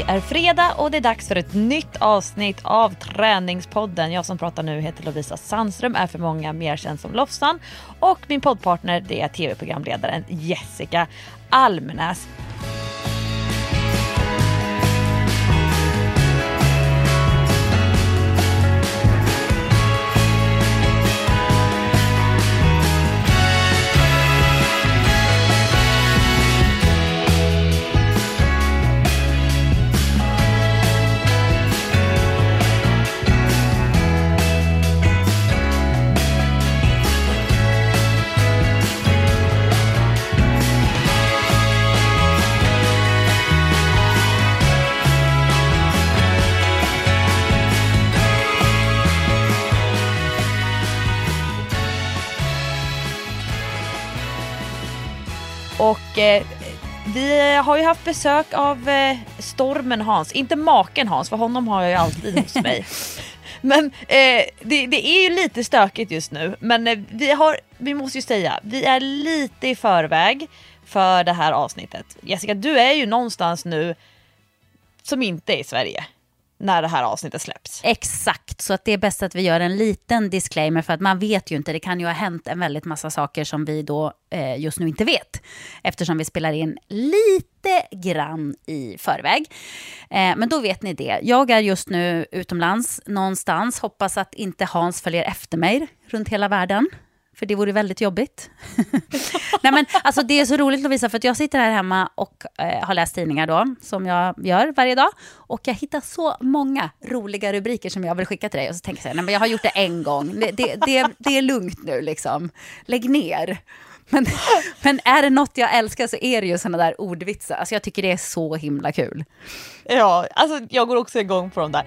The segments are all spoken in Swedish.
Det är fredag och det är dags för ett nytt avsnitt av Träningspodden. Jag som pratar nu heter Lovisa Sandström, är för många mer känd som Lofsan och min poddpartner det är tv-programledaren Jessica Almenäs. Eh, vi har ju haft besök av eh, stormen Hans, inte maken Hans för honom har jag ju alltid hos mig. Men eh, det, det, är ju lite stökigt just nu men eh, vi, har, vi måste ju säga, vi är lite i förväg för det här avsnittet. Jessica, du är ju någonstans nu som inte är i Sverige när det här avsnittet släpps. Exakt, så att det är bäst att vi gör en liten disclaimer för att man vet ju inte, det kan ju ha hänt en väldigt massa saker som vi då eh, just nu inte vet eftersom vi spelar in lite grann i förväg. Eh, men då vet ni det. Jag är just nu utomlands någonstans, hoppas att inte Hans följer efter mig runt hela världen för det vore väldigt jobbigt. Nej, men, alltså, det är så roligt Lovisa, för att jag sitter här hemma och eh, har läst tidningar då, som jag gör varje dag. Och jag hittar så många roliga rubriker som jag vill skicka till dig. Och så tänker jag, nej, men jag har gjort det en gång, det, det, det, det är lugnt nu liksom. Lägg ner. Men, men är det något jag älskar så är det ju sådana där ordvitsar. Alltså jag tycker det är så himla kul. Ja, alltså jag går också igång på de där.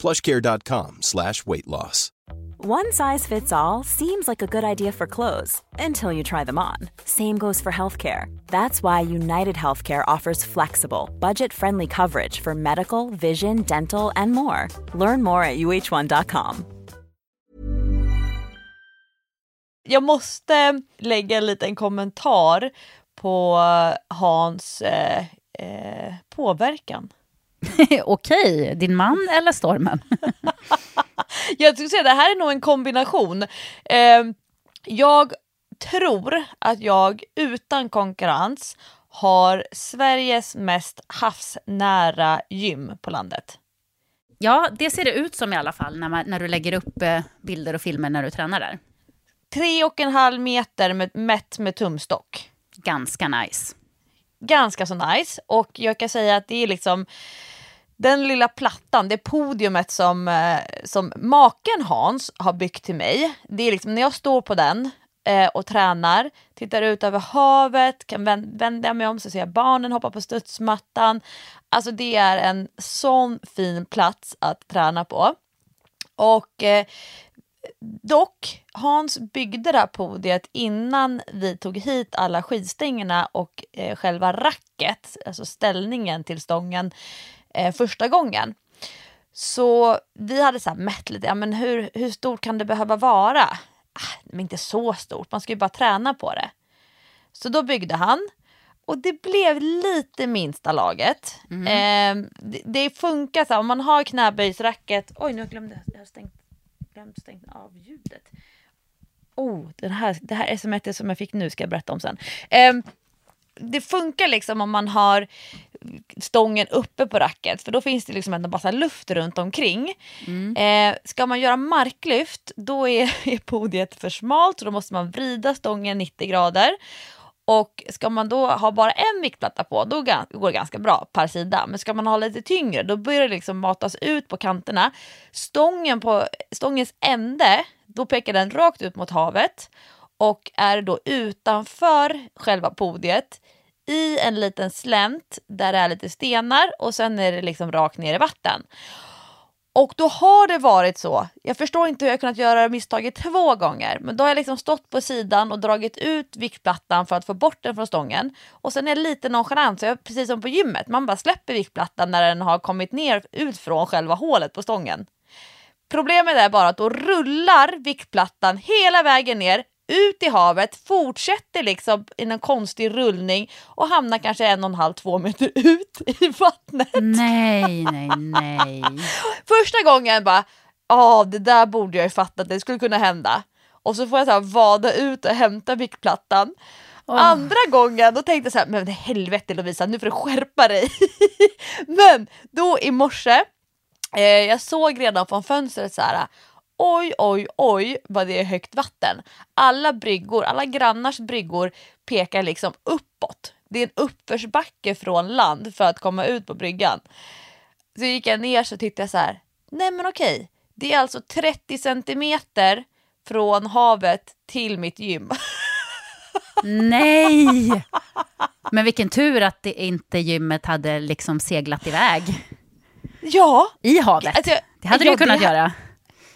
plushcare.com slash weight loss. One size fits all seems like a good idea for clothes until you try them on. Same goes for healthcare. That's why United Healthcare offers flexible, budget-friendly coverage for medical, vision, dental, and more. Learn more at uh1.com. Jag måste lägga en liten kommentar på Hans eh, eh, påverkan. Okej, din man eller stormen? jag skulle säga det här är nog en kombination. Eh, jag tror att jag utan konkurrens har Sveriges mest havsnära gym på landet. Ja, det ser det ut som i alla fall när, man, när du lägger upp eh, bilder och filmer när du tränar där. Tre och en halv meter med, mätt med tumstock. Ganska nice. Ganska så nice och jag kan säga att det är liksom den lilla plattan, det podiumet som, eh, som maken Hans har byggt till mig. Det är liksom när jag står på den eh, och tränar, tittar ut över havet, kan vända mig om så ser jag barnen hoppa på studsmattan. Alltså det är en sån fin plats att träna på. Och eh, Dock, Hans byggde det här podiet innan vi tog hit alla skidstängerna och eh, själva racket, alltså ställningen till stången eh, första gången. Så vi hade så här mätt lite, ja, men hur, hur stort kan det behöva vara? Ah, men inte så stort, man ska ju bara träna på det. Så då byggde han och det blev lite minsta laget. Mm. Eh, det, det, funkar så här, om man har knäböjsracket, oj nu glömde jag stängt, glömt stängt av ljudet. Oh, den här, det här sms som jag fick nu ska jag berätta om sen. Eh, det funkar liksom om man har stången uppe på racket för då finns det liksom en massa luft runt omkring. Mm. Eh, ska man göra marklyft då är, är podiet för smalt så då måste man vrida stången 90 grader. Och ska man då ha bara en viktplatta på då går det ganska bra per sida. Men ska man ha lite tyngre då börjar det liksom matas ut på kanterna. Stången på, stångens ände, då pekar den rakt ut mot havet. och är då utanför själva podiet i en liten slänt där det är lite stenar och sen är det liksom rakt ner i vatten. Och då har det varit så, jag förstår inte hur jag kunnat göra misstaget två gånger, men då har jag liksom stått på sidan och dragit ut viktplattan för att få bort den från stången. Och sen är jag lite nonchalant, så jag, precis som på gymmet, man bara släpper viktplattan när den har kommit ner ut från själva hålet på stången. Problemet är bara att då rullar viktplattan hela vägen ner ut i havet, fortsätter liksom i en konstig rullning och hamnar kanske en och en halv, två meter ut i vattnet. Nej, nej, nej. Första gången bara, ja det där borde jag ju fattat, det skulle kunna hända. Och så får jag så här vada ut och hämta viktplattan. Oh. Andra gången då tänkte jag så här, men helvete Lovisa nu får du skärpa dig. men då i morse, eh, jag såg redan från fönstret så här, oj, oj, oj vad det är högt vatten. Alla bryggor, alla grannars bryggor pekar liksom uppåt. Det är en uppförsbacke från land för att komma ut på bryggan. Så gick jag ner så tittade jag så här, nej men okej, det är alltså 30 centimeter från havet till mitt gym. Nej! Men vilken tur att det inte gymmet hade liksom seglat iväg. Ja. I havet. Alltså, det hade ja, du kunnat det, göra.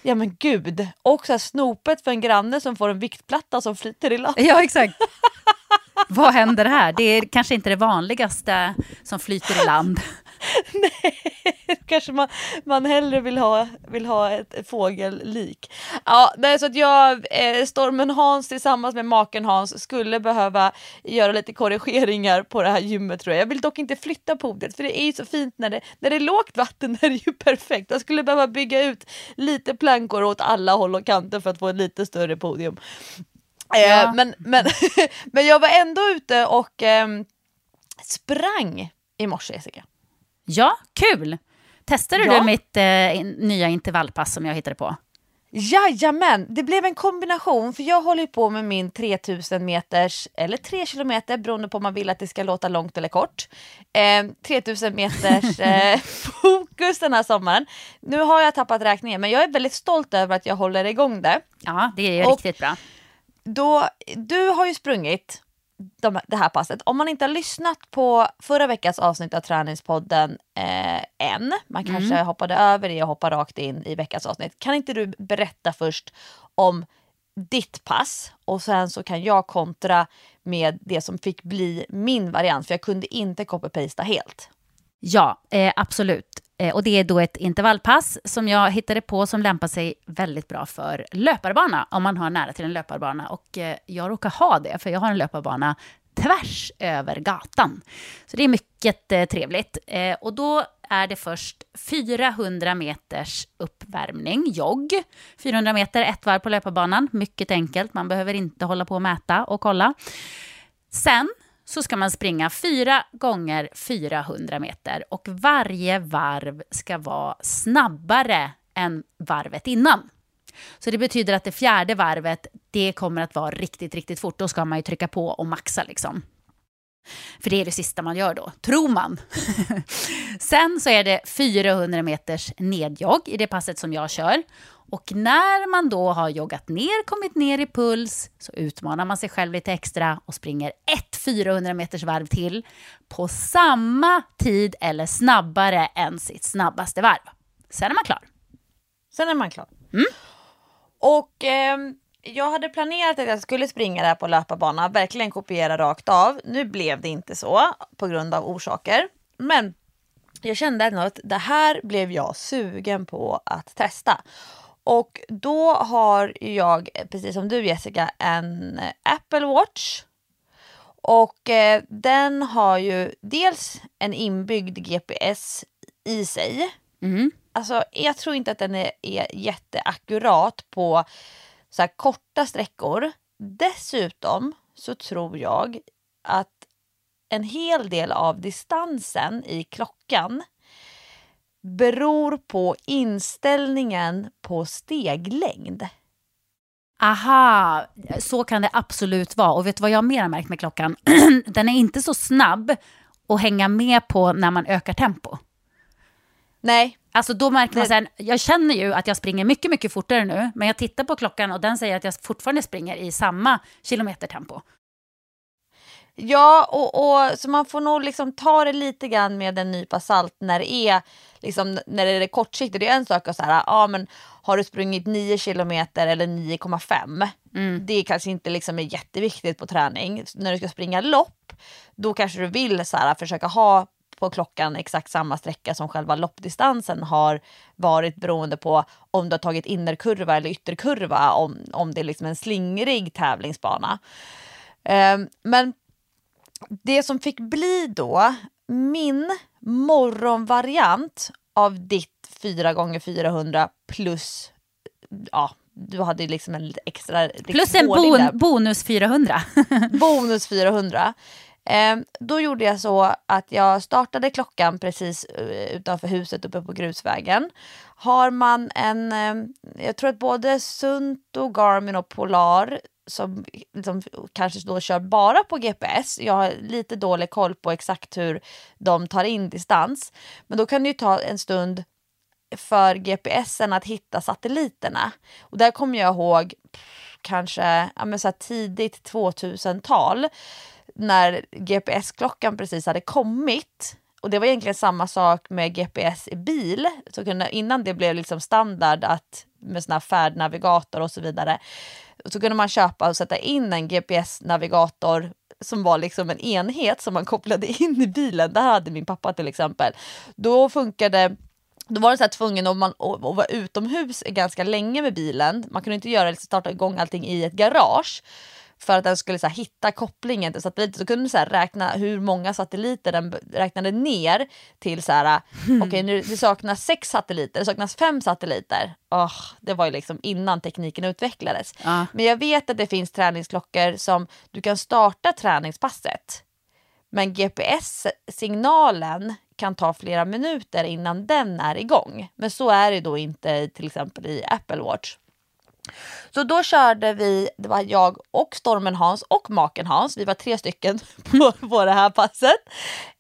Ja men gud. Och så här snopet för en granne som får en viktplatta som flyter i land. Ja exakt. Vad händer här? Det är kanske inte det vanligaste som flyter i land. Nej, kanske man, man hellre vill ha, vill ha ett fågellik. Ja, nej, så att jag, eh, Stormen Hans tillsammans med maken Hans skulle behöva göra lite korrigeringar på det här gymmet tror jag. Jag vill dock inte flytta podiet för det är ju så fint när det, när det är lågt vatten, är det ju perfekt. Jag skulle behöva bygga ut lite plankor åt alla håll och kanter för att få ett lite större podium. Eh, ja. men, men, men jag var ändå ute och eh, sprang i morse Jessica. Ja, kul! Testade ja. du mitt eh, nya intervallpass som jag hittade på? Jajamän, det blev en kombination för jag håller på med min 3000 meters, eller 3 kilometer beroende på om man vill att det ska låta långt eller kort. Eh, 3000 meters eh, fokus den här sommaren. Nu har jag tappat räkningen men jag är väldigt stolt över att jag håller igång det. Ja, det är Och riktigt bra. Då, du har ju sprungit de, det här passet. Om man inte har lyssnat på förra veckans avsnitt av Träningspodden eh, än, man mm. kanske hoppade över det och hoppade rakt in i veckans avsnitt. Kan inte du berätta först om ditt pass och sen så kan jag kontra med det som fick bli min variant för jag kunde inte copy-pasta helt. Ja, eh, absolut. Eh, och det är då ett intervallpass som jag hittade på som lämpar sig väldigt bra för löparbana, om man har nära till en löparbana. Och eh, jag råkar ha det, för jag har en löparbana tvärs över gatan. Så det är mycket eh, trevligt. Och då är det först 400 meters uppvärmning, jogg. 400 meter, ett varv på löparbanan. Mycket enkelt, man behöver inte hålla på och mäta och kolla. Sen så ska man springa fyra gånger 400 meter och varje varv ska vara snabbare än varvet innan. Så det betyder att det fjärde varvet, det kommer att vara riktigt, riktigt fort. Då ska man ju trycka på och maxa liksom. För det är det sista man gör då, tror man. Sen så är det 400 meters nedjogg i det passet som jag kör. Och när man då har joggat ner, kommit ner i puls, så utmanar man sig själv lite extra och springer ett 400 meters varv till på samma tid eller snabbare än sitt snabbaste varv. Sen är man klar. Sen är man klar. Mm. Och eh, jag hade planerat att jag skulle springa där på löparbana, verkligen kopiera rakt av. Nu blev det inte så på grund av orsaker. Men jag kände ändå att det här blev jag sugen på att testa. Och då har jag, precis som du Jessica, en Apple Watch. Och eh, den har ju dels en inbyggd GPS i sig. Mm. Alltså, jag tror inte att den är, är jätteakkurat på så här korta sträckor. Dessutom så tror jag att en hel del av distansen i klockan beror på inställningen på steglängd. Aha, så kan det absolut vara. Och vet du vad jag mer har märkt med klockan? Den är inte så snabb att hänga med på när man ökar tempo. Nej, Alltså då märker man sen, jag känner ju att jag springer mycket, mycket fortare nu, men jag tittar på klockan och den säger att jag fortfarande springer i samma kilometertempo. Ja, och, och, så man får nog liksom ta det lite grann med en nypa salt när det är, liksom, när det är kortsiktigt. Det är en sak att säga, ja men har du sprungit 9 kilometer eller 9,5? Mm. Det kanske inte liksom är jätteviktigt på träning. När du ska springa lopp, då kanske du vill så här, försöka ha på klockan exakt samma sträcka som själva loppdistansen har varit beroende på om du har tagit innerkurva eller ytterkurva, om, om det är liksom en slingrig tävlingsbana. Um, men det som fick bli då min morgonvariant av ditt 4 gånger 400 plus, ja, du hade liksom en extra... Plus en bon, bonus 400. bonus 400. Eh, då gjorde jag så att jag startade klockan precis uh, utanför huset uppe på grusvägen. Har man en, eh, jag tror att både Sunto, Garmin och Polar som liksom, kanske då kör bara på GPS. Jag har lite dålig koll på exakt hur de tar in distans. Men då kan det ju ta en stund för GPSen att hitta satelliterna. Och där kommer jag ihåg kanske ja, men så tidigt 2000-tal när GPS-klockan precis hade kommit. Och det var egentligen samma sak med GPS i bil. Så kunde, innan det blev liksom standard att med såna färdnavigator och så vidare. Så kunde man köpa och sätta in en GPS-navigator som var liksom en enhet som man kopplade in i bilen. Det hade min pappa till exempel. Då funkade då var det så här tvungen att, man, att, att vara utomhus ganska länge med bilen. Man kunde inte göra, liksom starta igång allting i ett garage för att den skulle så här, hitta kopplingen till satelliter så kunde den så här, räkna hur många satelliter den räknade ner till så här, mm. okej okay, det saknas sex satelliter, det saknas fem satelliter. Oh, det var ju liksom innan tekniken utvecklades. Ah. Men jag vet att det finns träningsklockor som du kan starta träningspasset. Men GPS-signalen kan ta flera minuter innan den är igång. Men så är det då inte till exempel i Apple Watch. Så då körde vi, det var jag och Stormen Hans och maken Hans, vi var tre stycken på, på det här passet.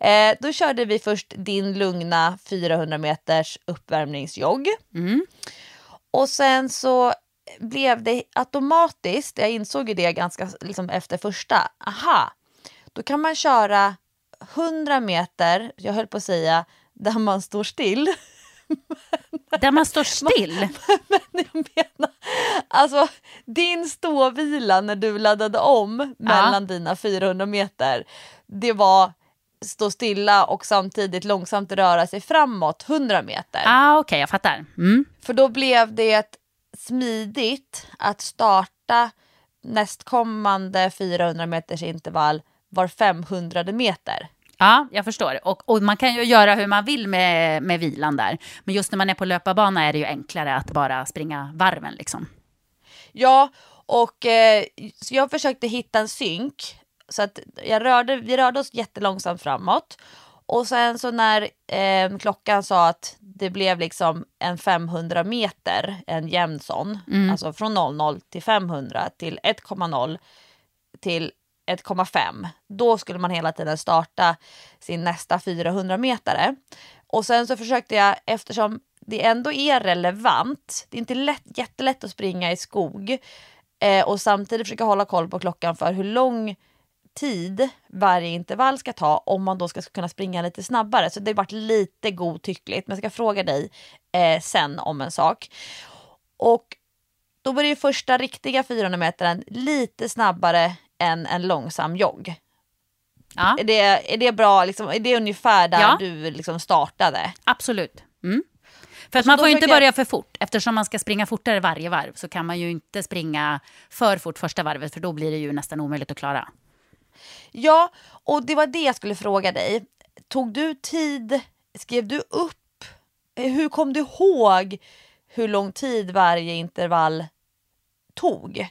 Eh, då körde vi först din lugna 400 meters uppvärmningsjogg. Mm. Och sen så blev det automatiskt, jag insåg ju det ganska liksom efter första, aha, då kan man köra 100 meter, jag höll på att säga, där man står still. Där man står still? Men jag menar, alltså din ståvila när du laddade om mellan ja. dina 400 meter, det var stå stilla och samtidigt långsamt röra sig framåt 100 meter. Ah, Okej, okay, jag fattar. Mm. För då blev det smidigt att starta nästkommande 400 meters intervall var 500 meter. Ja, jag förstår. Och, och, man kan ju göra hur man vill med, med vilan där. Men just när man är på löparbana är det ju enklare att bara springa varven liksom. Ja, och eh, jag försökte hitta en synk. Så att jag rörde, vi rörde oss jättelångsamt framåt. Och sen så när eh, klockan sa att det blev liksom en 500 meter, en jämn sån, mm. alltså från 00 till 500 till 1,0 till 1,5. Då skulle man hela tiden starta sin nästa 400 metare. Och sen så försökte jag, eftersom det ändå är relevant, det är inte lätt, jättelätt att springa i skog eh, och samtidigt försöka hålla koll på klockan för hur lång tid varje intervall ska ta om man då ska kunna springa lite snabbare. Så det har varit lite godtyckligt, men jag ska fråga dig eh, sen om en sak. Och då var ju första riktiga 400 metern lite snabbare än en långsam jogg. Ja. Är, det, är det bra, liksom, är det ungefär där ja. du liksom startade? Absolut. Mm. För att man får ju inte börja för fort. Eftersom man ska springa fortare varje varv så kan man ju inte springa för fort första varvet för då blir det ju nästan omöjligt att klara. Ja, och det var det jag skulle fråga dig. Tog du tid, skrev du upp, hur kom du ihåg hur lång tid varje intervall tog?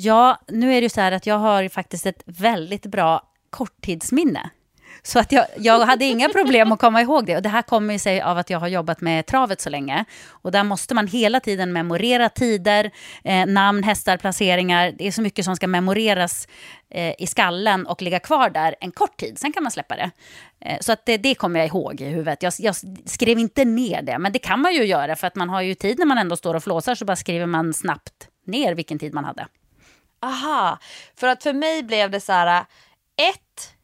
Ja, nu är det ju så här att jag har faktiskt ett väldigt bra korttidsminne. Så att jag, jag hade inga problem att komma ihåg det. Och det här kommer ju sig av att jag har jobbat med travet så länge. Och där måste man hela tiden memorera tider, eh, namn, hästar, placeringar. Det är så mycket som ska memoreras eh, i skallen och ligga kvar där en kort tid. Sen kan man släppa det. Eh, så att det, det kommer jag ihåg i huvudet. Jag, jag, skrev inte ner det, men det kan man ju göra för att man har ju tid när man ändå står och flåsar så bara skriver man snabbt ner vilken tid man hade. Aha, för att för mig blev det så här, ett,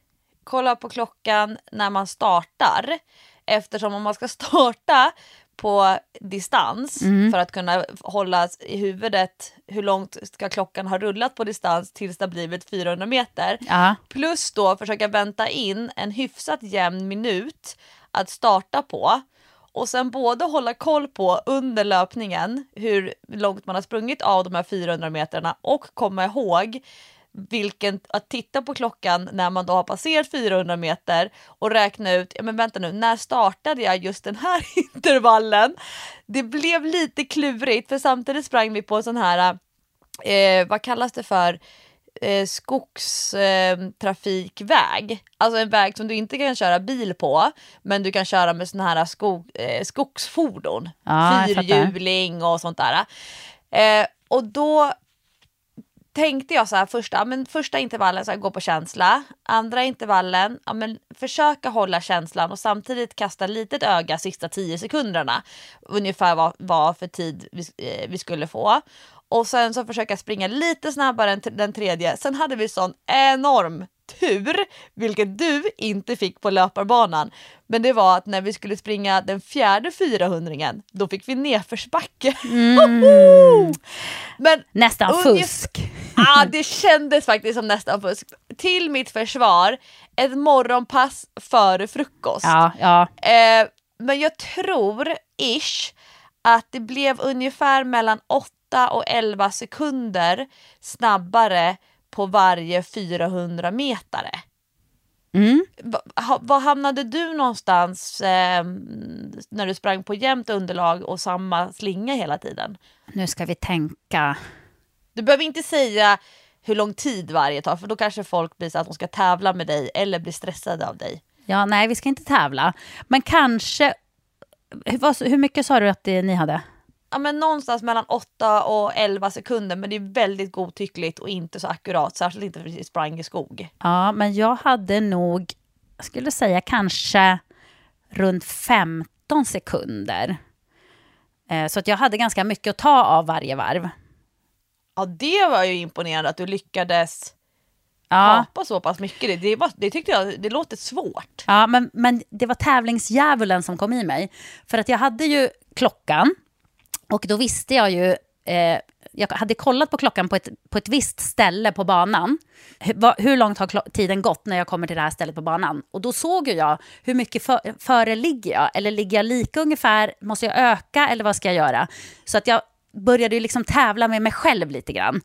kolla på klockan när man startar. Eftersom om man ska starta på distans Mm. för att kunna hålla i huvudet hur långt ska klockan ha rullat på distans tills det har blivit 400 meter. Ja. Plus då försöka vänta in en hyfsat jämn minut att starta på. Och sen både hålla koll på under löpningen hur långt man har sprungit av de här 400 metrarna och komma ihåg vilken, att titta på klockan när man då har passerat 400 meter och räkna ut, ja men vänta nu, när startade jag just den här intervallen? Det blev lite klurigt för samtidigt sprang vi på en sån här, eh, vad kallas det för, eh, skogstrafikväg. alltså en väg som du inte kan köra bil på, men du kan köra med såna här skog, eh, skogsfordon. Fattar. Fyrhjuling och sånt där. Eh, och då tänkte jag så här första, men första intervallen så här, gå på känsla, andra intervallen, ja, men försöka hålla känslan och samtidigt kasta litet öga sista 10 sekunderna. Ungefär vad, vad för tid vi, eh, vi skulle få. Och sen så försöka springa lite snabbare än den tredje. Sen hade vi sån enorm tur, vilket du inte fick på löparbanan. Men det var att när vi skulle springa den fjärde 400 då fick vi nedförsbacke. Men Nästan fusk. ah, det kändes faktiskt som nästan fusk. Till mitt försvar, ett morgonpass före frukost. Ja, ja. Eh, men jag tror, ish, att det blev ungefär mellan 8 och 11 sekunder snabbare på varje 400 metare. Mm. Va- Var hamnade du någonstans eh, när du sprang på jämnt underlag och samma slinga hela tiden? Nu ska vi tänka. Du behöver inte säga hur lång tid varje tar för då kanske folk blir så att de ska tävla med dig eller blir stressade av dig. Ja, nej, vi ska inte tävla. Men kanske... Hur, mycket sa du att ni hade? Ja, men någonstans mellan 8 och 11 sekunder men det är väldigt godtyckligt och inte så akkurat, särskilt inte för att vi sprang i skog. Ja, men jag hade nog, jag skulle säga kanske runt 15 sekunder. Eh, Så att jag hade ganska mycket att ta av varje varv. Ja, det var ju imponerande att du lyckades Ja, kapa så pass mycket. Det, det, var, det tyckte jag, det låter svårt. ja men, men det var tävlingsdjävulen som kom i mig. För att jag hade ju klockan och då visste jag ju, eh, jag hade kollat på klockan på ett, på ett visst ställe på banan. Hur, va, hur långt har tiden gått när jag kommer till det här stället på banan? Och då såg jag hur mycket för, före ligger jag? Eller ligger jag lika ungefär? Måste jag öka eller vad ska jag göra? Så att jag började ju liksom tävla med mig själv lite grann.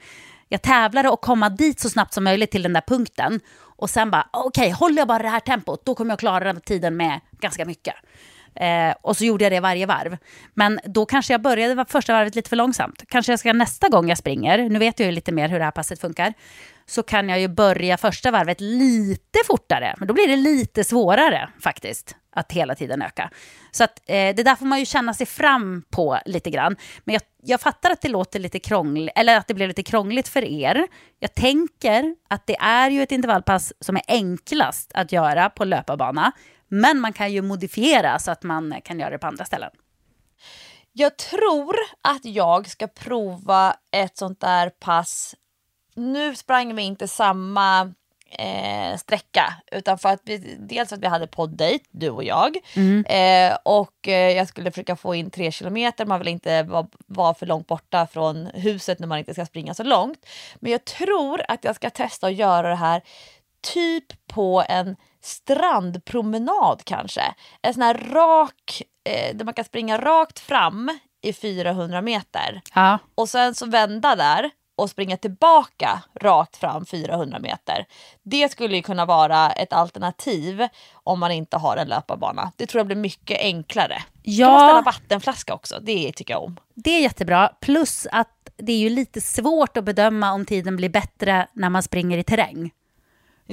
Jag tävlade och komma dit så snabbt som möjligt till den där punkten. Och sen bara, okej, håller jag bara det här tempot, då kommer jag klara den tiden med ganska mycket. Eh, och så gjorde jag det varje varv. Men då kanske jag började första varvet lite för långsamt. Kanske jag ska nästa gång jag springer, nu vet jag ju lite mer hur det här passet funkar, så kan jag ju börja första varvet lite fortare. Men då blir det lite svårare faktiskt att hela tiden öka. Så att, eh, det där får man ju känna sig fram på lite grann. Men jag, jag fattar att det låter lite krångligt, eller att det blev lite krångligt för er. Jag tänker att det är ju ett intervallpass som är enklast att göra på löparbana. Men man kan ju modifiera så att man kan göra det på andra ställen. Jag tror att jag ska prova ett sånt där pass. Nu sprang vi inte samma eh, sträcka utan för att vi, dels för att vi hade poddejt, du och jag. Eh, och eh, jag skulle försöka få in tre kilometer, man vill inte vara vara för långt borta från huset när man inte ska springa så långt. Men jag tror att jag ska testa att göra det här typ på en strandpromenad kanske. En sån här rak, eh, där man kan springa rakt fram i 400 meter Ja, och sen så vända där och springa tillbaka rakt fram 400 meter. Det skulle ju kunna vara ett alternativ om man inte har en löparbana. Det tror jag blir mycket enklare. Ja. Kan man ställa vattenflaska också? Det tycker jag om. det är jättebra. Plus att det är ju lite svårt att bedöma om tiden blir bättre när man springer i terräng.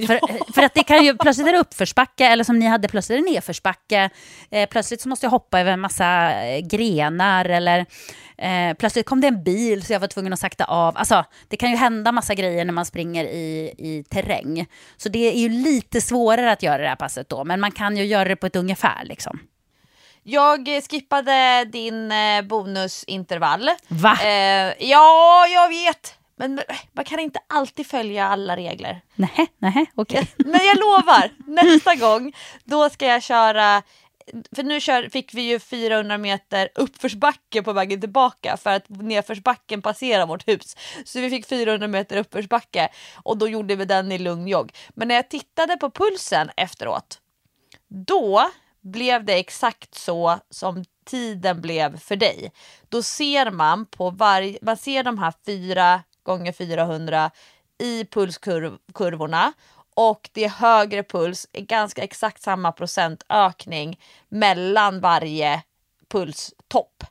För, för att det kan ju plötsligt är det uppförsbacke eller som ni hade plötsligt är det nedförsbacke. Eh, plötsligt så måste jag hoppa över en massa eh, grenar eller eh, plötsligt kom det en bil så jag var tvungen att sakta av. Alltså det kan ju hända massa grejer när man springer i, i terräng. Så det är ju lite svårare att göra det här passet då, men man kan ju göra det på ett ungefär liksom. Jag skippade din eh, bonusintervall. Va? Eh, ja, jag vet. Men man kan inte alltid följa alla regler. Nej, nej, okej. Men jag lovar, nästa gång då ska jag köra för nu kör, fick vi ju 400 meter uppförsbacke på vägen tillbaka för att nedförsbacken passerar vårt hus. Så vi fick 400 meter uppförsbacke och då gjorde vi den i lugn jogg. Men när jag tittade på pulsen efteråt, då blev det exakt så som tiden blev för dig. Då ser man på varje, man ser de här fyra gånger 400 i pulskurvorna och det är högre puls, är ganska exakt samma procentökning mellan varje pulstopp.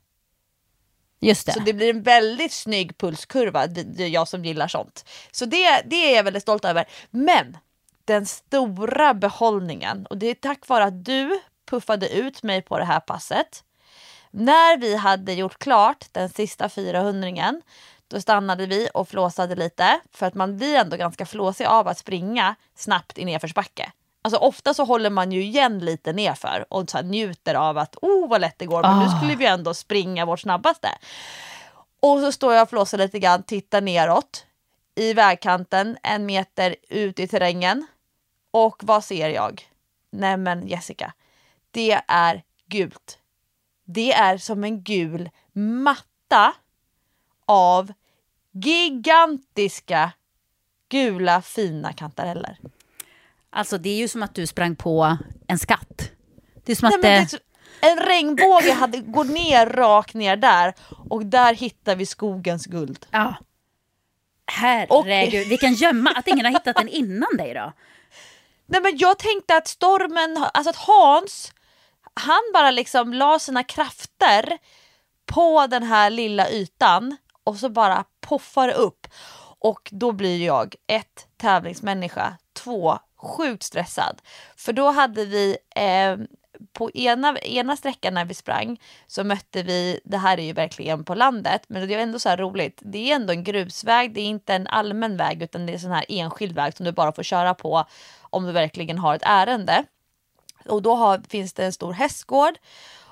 Just det. Så det blir en väldigt snygg pulskurva, det är jag som gillar sånt. Så det, det är jag väldigt stolt över. Men den stora behållningen, och det är tack vare att du puffade ut mig på det här passet. När vi hade gjort klart den sista 400 då stannade vi och flåsade lite för att man blir ändå ganska flåsig av att springa snabbt i nedförsbacke. Alltså ofta så håller man ju igen lite nerför och så njuter av att oh vad lätt det går men oh. nu ah. skulle vi ändå springa vårt snabbaste. Och så står jag och flåsar lite grann, tittar neråt i vägkanten en meter ut i terrängen. Och vad ser jag? Nämen Jessica, det är gult. Det är som en gul matta av gigantiska gula fina kantareller. Alltså det är ju som att du sprang på en skatt. Det är som Nej, att det... det en regnbåge hade gått ner rakt ner där och där hittar vi skogens guld. Ja. Herregud, och... vilken gömma. Att ingen har hittat den innan dig då? Nej men jag tänkte att stormen, alltså att Hans, han bara liksom la sina krafter på den här lilla ytan och så bara poffar det upp. Och då blir jag ett tävlingsmänniska, två sjukt stressad. För då hade vi eh, på ena, ena sträckan när vi sprang så mötte vi, det här är ju verkligen på landet, men det är ändå så här roligt. Det är ändå en grusväg, det är inte en allmän väg utan det är en sån här enskild väg som du bara får köra på om du verkligen har ett ärende. Och då har, finns det en stor hästgård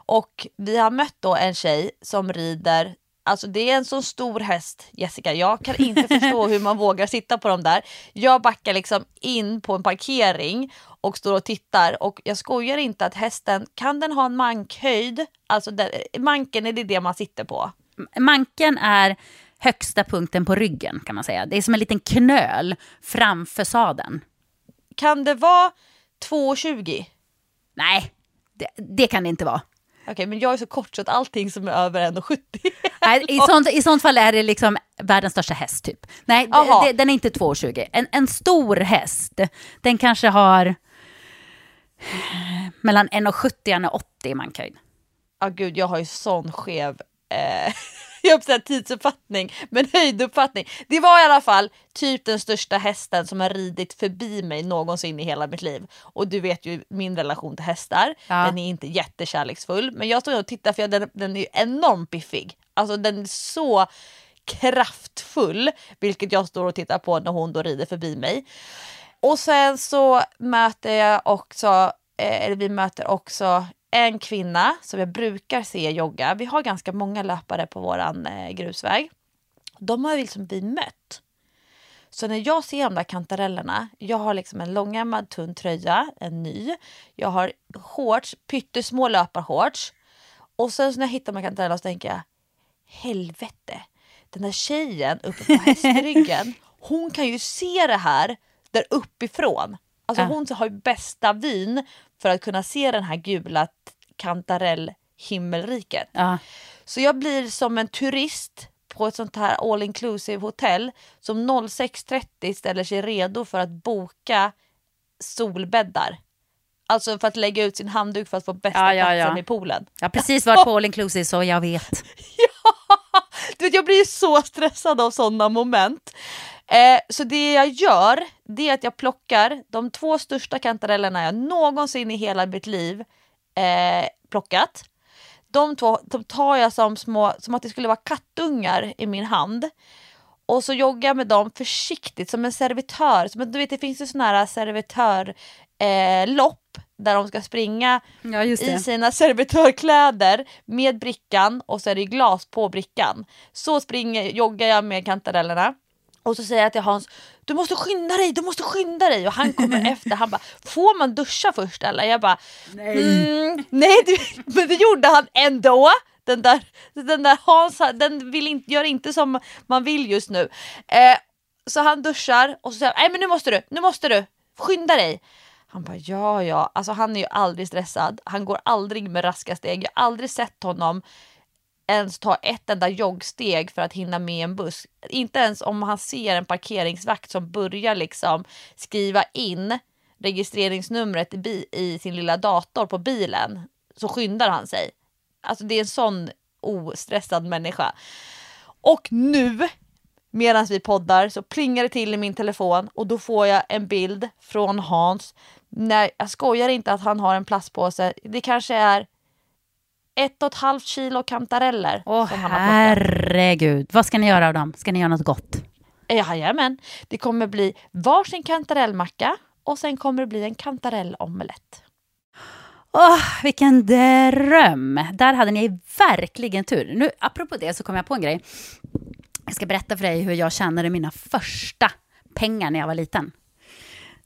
och vi har mött då en tjej som rider Alltså det är en så stor häst Jessica, jag kan inte förstå hur man vågar sitta på dem där. Jag backar liksom in på en parkering och står och tittar och jag skojar inte att hästen, kan den ha en mankhöjd? Alltså den, manken är det det man sitter på? Manken är högsta punkten på ryggen kan man säga. Det är som en liten knöl framför sadeln. Kan det vara 2,20? Nej, det, det kan det inte vara. Okej, okay, men jag är så kort så att allting som är över 1,70. Nej, i, sånt, I sånt fall är det liksom världens största häst typ. Nej, d- den är inte 2,20. En, en stor häst, den kanske har mellan 1,70 och 1,80 i mankhöjd. Ja, oh, gud, jag har ju sån skev... Eh jag säga tidsuppfattning, men höjduppfattning. Det var i alla fall typ den största hästen som har ridit förbi mig någonsin i hela mitt liv. Och du vet ju min relation till hästar, ja. den är inte jättekärleksfull. Men jag står och tittar för den, den är enormt biffig. Alltså den är så kraftfull, vilket jag står och tittar på när hon då rider förbi mig. Och sen så möter jag också, eh, eller vi möter också en kvinna som jag brukar se jogga. Vi har ganska många löpare på våran eh, grusväg. De har liksom vi mött. Så när jag ser de där kantarellerna, jag har liksom en långärmad tunn tröja, en ny. Jag har shorts, pyttesmå löparshorts. Och sen så när jag hittar de här kantarellerna så tänker jag, helvete, den där tjejen uppe på hästryggen, hon kan ju se det här där uppifrån. Alltså ja. hon har ju bästa vyn för att kunna se den här gula kantarellhimmelriket. Ja. Så jag blir som en turist på ett sånt här all inclusive hotell som 06.30 ställer sig redo för att boka solbäddar. Alltså för att lägga ut sin handduk för att få bästa ja, ja, platsen ja. i poolen. Jag har precis varit på all inclusive så jag vet. ja! Du vet, jag blir så stressad av sådana moment. Eh, så det jag gör, det är att jag plockar de två största kantarellerna jag någonsin i hela mitt liv eh, plockat. De två de tar jag som, små, som att det skulle vara kattungar i min hand. Och så joggar jag med dem försiktigt som en servitör. Som, du vet, det finns ju sådana här servitörlopp eh, där de ska springa Ja, i sina servitörkläder med brickan och så är det glas på brickan. Så springer, joggar jag med kantarellerna. Och så säger jag till Hans, du måste skynda dig, du måste skynda dig. Och han kommer efter, han bara, får man duscha först eller? Jag bara, nej, mm, nej du, men det gjorde han ändå. Den där, den där Hans, den vill inte, gör inte som man vill just nu. Eh, så han duschar och så säger nej men nu måste du, nu måste du, skynda dig. Han bara ja ja, alltså han är ju aldrig stressad. Han går aldrig med raska steg. Jag har aldrig sett honom ens ta ett enda joggsteg för att hinna med en buss. Inte ens om han ser en parkeringsvakt som börjar liksom skriva in registreringsnumret i, i sin lilla dator på bilen så skyndar han sig. Alltså det är en sån ostressad människa. Och nu medan vi poddar så plingar det till i min telefon och då får jag en bild från Hans. Nej, jag skojar inte att han har en plastpåse. Det kanske är ett och ett halvt kilo kantareller Åh plockat. herregud. Vad ska ni göra av dem? Ska ni göra något gott? Jajamän, det kommer bli varsin kantarellmacka och sen kommer det bli en kantarellaomelett. Åh, vilken dröm! Där hade ni verkligen tur. Nu, apropå det så kom jag på en grej. Jag ska berätta för dig hur jag tjänade mina första pengar när jag var liten.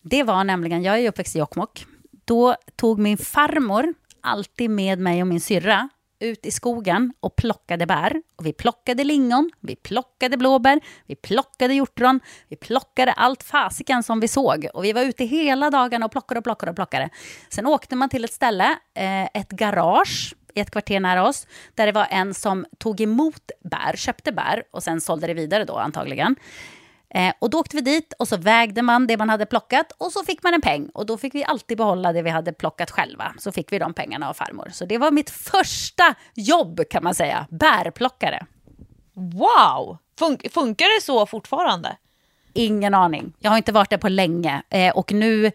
Det var nämligen, jag är uppväxt i Jokkmokk. Då tog min farmor alltid med mig och min syrra ut i skogen och plockade bär. Och vi plockade lingon, vi plockade blåbär, vi plockade hjortron, vi plockade allt fasiken som vi såg. Och vi var ute hela dagarna och plockade och plockade och plockade. Sen åkte man till ett ställe, eh, ett garage i ett kvarter nära oss, där det var en som tog emot bär, köpte bär och sen sålde det vidare då antagligen. Eh, och då åkte vi dit och så vägde man det man hade plockat och så fick man en peng. Och då fick vi alltid behålla det vi hade plockat själva. Så fick vi de pengarna av farmor. Så det var mitt första jobb kan man säga, bärplockare. Wow! Fun- funkar det så fortfarande? Ingen aning. Jag har inte varit där på länge. Eh, och nu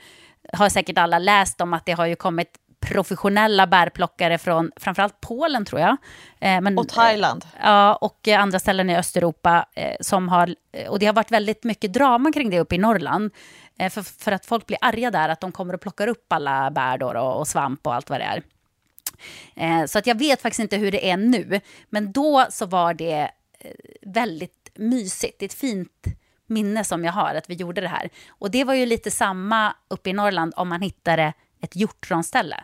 har säkert alla läst om att det har ju kommit professionella bärplockare från framförallt Polen tror jag. Eh, men, Och Thailand. Ja, och eh, andra ställen i Östeuropa. Eh, som har, eh, och det har varit väldigt mycket drama kring det uppe i Norrland. Eh, för, för att folk blir arga där, att de kommer och plockar upp alla bär då, och, svamp och allt vad det är. Eh, så att jag vet faktiskt inte hur det är nu. Men då så var det eh, väldigt mysigt. Det är ett fint minne som jag har, att vi gjorde det här. Och det var ju lite samma uppe i Norrland om man hittade ett hjortronställe.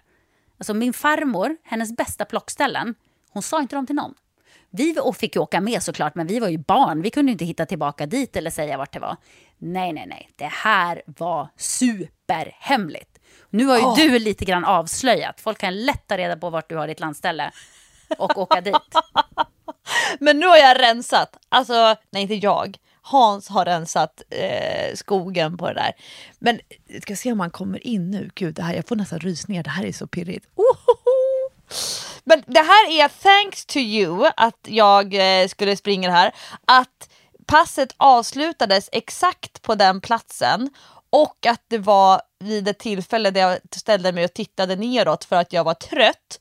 Alltså min farmor, hennes bästa plockställen, hon sa inte dem till någon. Vi och fick ju åka med såklart, men vi var ju barn. Vi kunde inte hitta tillbaka dit eller säga vart det var. Nej, nej, nej. Det här var superhemligt. Nu har ju Åh. du lite grann avslöjat. Folk kan lätt ta reda på vart du har ditt landställe och åka dit. Men nu har jag rensat, alltså nej inte jag, Hans har rensat eh, skogen på det där. Men jag ska se om han kommer in nu, gud det här, jag får nästan rysningar, det här är så pirrigt. Ohoho! Men det här är thanks to you att jag eh, skulle springa det här, att passet avslutades exakt på den platsen och att det var vid ett tillfälle där jag ställde mig och tittade neråt för att jag var trött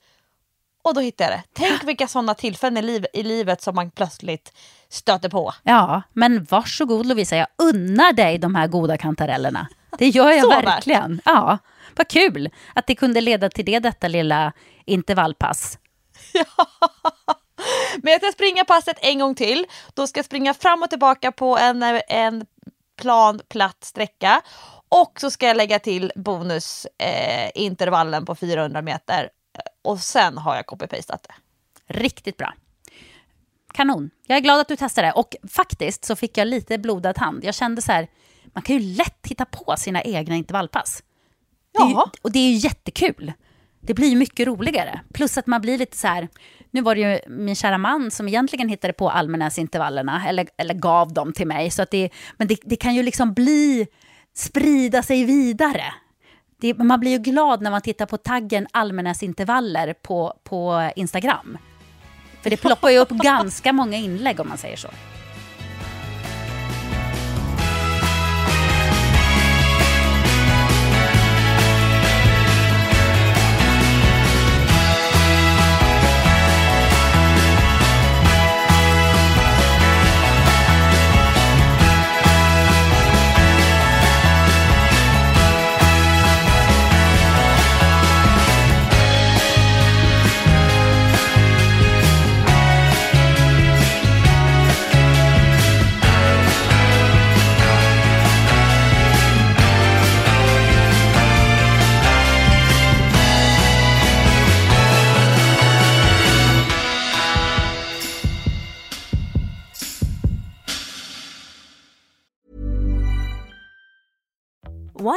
och då hittade jag det. Tänk vilka sådana tillfällen i, liv, i livet som man plötsligt stöter på. Ja, men varsågod Lovisa, jag unnar dig de här goda kantarellerna. Det gör jag värt. verkligen. Ja, vad kul att det kunde leda till det, detta lilla intervallpass. Men jag ska springa passet en gång till. Då ska jag springa fram och tillbaka på en, en plan, platt sträcka. Och så ska jag lägga till bonusintervallen eh, på 400 meter. Och sen har jag copy-pastat det. Riktigt bra. Kanon. Jag är glad att du testade. Och faktiskt så fick jag lite blodad hand. Jag kände så här, man kan ju lätt hitta på sina egna intervallpass. Det ju, Ja. och det är ju jättekul. Det blir ju mycket roligare. Plus att man blir lite så här, nu var det ju min kära man som egentligen hittade på Almenäsintervallerna, eller, eller gav dem till mig. Så att det, men det, det kan ju liksom bli, sprida sig vidare. Det, man blir ju glad när man tittar på taggen Almenäsintervaller på, på Instagram. För det ploppar ju upp ganska många inlägg om man säger så.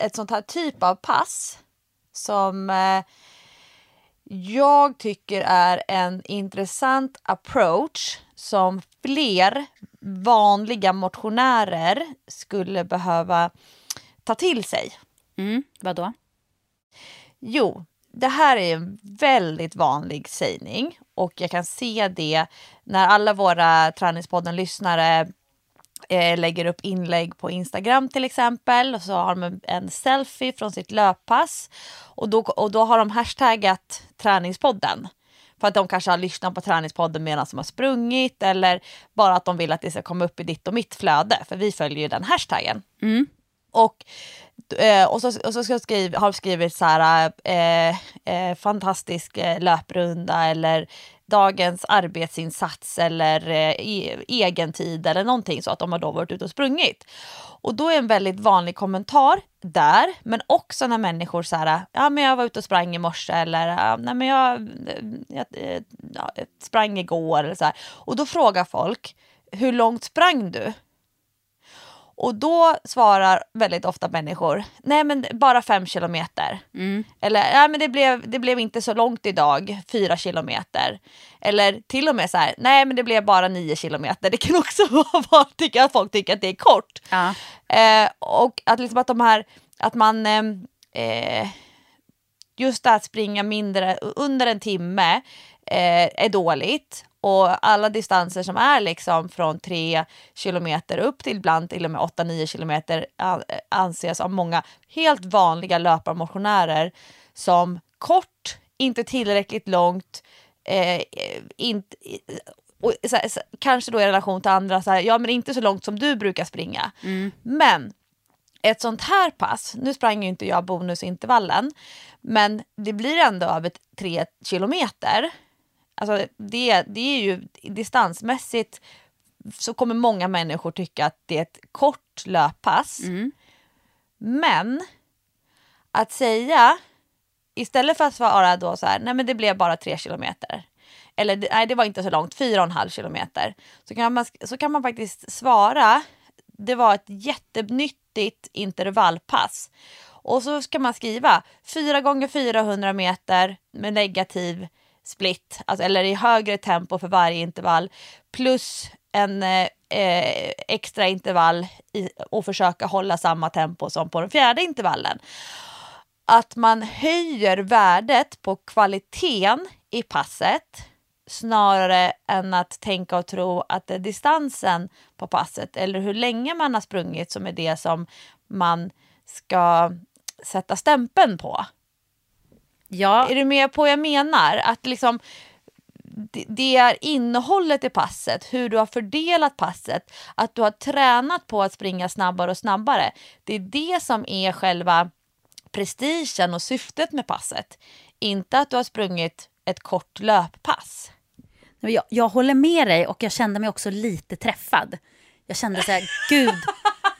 ett sånt här typ av pass som eh, jag tycker är en intressant approach som fler vanliga motionärer skulle behöva ta till sig. Mm, vadå? Jo, det här är en väldigt vanlig sägning och jag kan se det när alla våra Träningspodden-lyssnare eh, lägger upp inlägg på Instagram till exempel och så har de en selfie från sitt löppass och då, och då har de hashtaggat Träningspodden. För att de kanske har lyssnat på Träningspodden medan de har sprungit eller bara att de vill att det ska komma upp i ditt och mitt flöde för vi följer ju den hashtaggen. Mm. Och, eh, och så, och så ska skriv, har skrivit så här eh, eh, fantastisk eh, löprunda eller dagens arbetsinsats eller eh, e egen tid eller någonting så att de har då varit ute och sprungit. Och då är en väldigt vanlig kommentar där, men också när människor så här, ja men jag var ute och sprang i morse eller nej men jag, eh, jag, eh, jag, jag sprang igår eller så här. Och då frågar folk, hur långt sprang du? Och då svarar väldigt ofta människor, nej men bara fem kilometer. Mm. Eller, nej men det blev, det blev inte så långt idag, fyra kilometer. Eller till och med så här, nej men det blev bara nio kilometer. Det kan också vara att folk tycker att det är kort. Ja. Eh, och att liksom att de här, att man, eh, eh, just det att springa mindre, under en timme eh, är dåligt. Och alla distanser som är liksom från 3 kilometer upp till ibland till och med 8-9 kilometer anses av många helt vanliga löparmotionärer som kort, inte tillräckligt långt, eh, inte, och så här, så, kanske då i relation till andra, så här, ja men inte så långt som du brukar springa. Mm. Men ett sånt här pass, nu sprang ju inte jag bonusintervallen, men det blir ändå över 3 kilometer. Alltså det, det är ju distansmässigt så kommer många människor tycka att det är ett kort löppass. Mm. Men att säga, istället för att svara då så här, nej men det blev bara tre kilometer. Eller nej det var inte så långt, fyra och en halv kilometer. Så kan man, så kan man faktiskt svara, det var ett jättenyttigt intervallpass. Och så ska man skriva 4 gånger 400 meter med negativ split, alltså, eller i högre tempo för varje intervall, plus en eh, eh, extra intervall i, och försöka hålla samma tempo som på den fjärde intervallen. Att man höjer värdet på kvaliteten i passet snarare än att tänka och tro att det är distansen på passet eller hur länge man har sprungit som är det som man ska sätta stämpeln på. Ja. Är du med på vad jag menar? Att liksom det är innehållet i passet, hur du har fördelat passet, att du har tränat på att springa snabbare och snabbare. Det är det som är själva prestigen och syftet med passet. Inte att du har sprungit ett kort löppass. Jag, jag håller med dig och jag kände mig också lite träffad. Jag kände så här, gud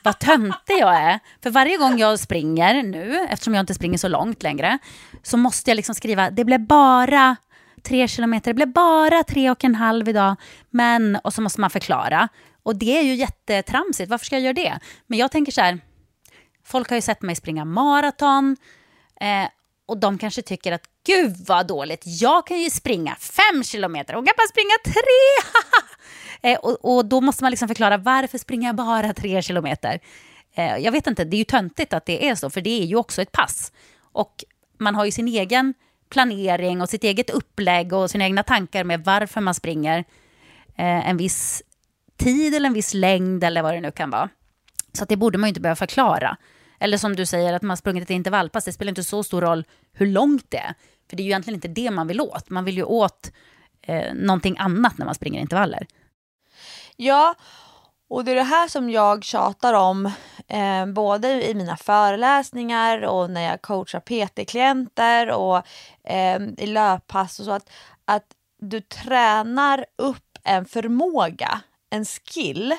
vad töntig jag är. För varje gång jag springer nu, eftersom jag inte springer så långt längre, så måste jag liksom skriva, det blev bara tre kilometer, det blev bara tre och en halv idag, men, och så måste man förklara. Och det är ju jättetramsigt, varför ska jag göra det? Men jag tänker så här, folk har ju sett mig springa maraton, eh, och de kanske tycker att gud vad dåligt, jag kan ju springa fem kilometer Hon kan bara springa tre. eh, och, och, då måste man liksom förklara varför springer jag bara tre kilometer. Eh, jag vet inte, det är ju töntigt att det är så, för det är ju också ett pass. Och man har ju sin egen planering och sitt eget upplägg och sina egna tankar med varför man springer eh, en viss tid eller en viss längd eller vad det nu kan vara. Så det borde man ju inte behöva förklara. Eller som du säger, att man har sprungit ett intervallpass, det spelar inte så stor roll hur långt det är. För det är ju egentligen inte det man vill åt. Man vill ju åt eh, någonting annat när man springer intervaller. Ja, och det är det här som jag tjatar om eh, både i mina föreläsningar och när jag coachar PT-klienter och eh, i löppass och så. Att, att du tränar upp en förmåga, en skill.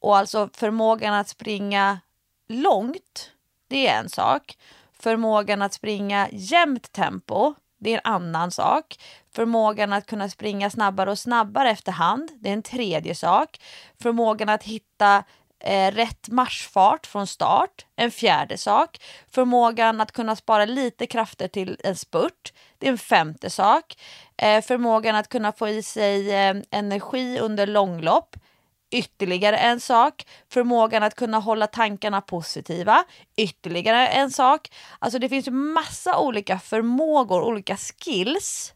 Och alltså förmågan att springa långt, det är en sak. Förmågan att springa jämnt tempo, det är en annan sak. Förmågan att kunna springa snabbare och snabbare efterhand, det är en tredje sak. Förmågan att hitta eh, rätt marschfart från start, en fjärde sak. Förmågan att kunna spara lite krafter till en spurt, det är en femte sak. Eh, förmågan att kunna få i sig eh, energi under långlopp, ytterligare en sak. Förmågan att kunna hålla tankarna positiva, ytterligare en sak. Alltså det finns massa olika förmågor, olika skills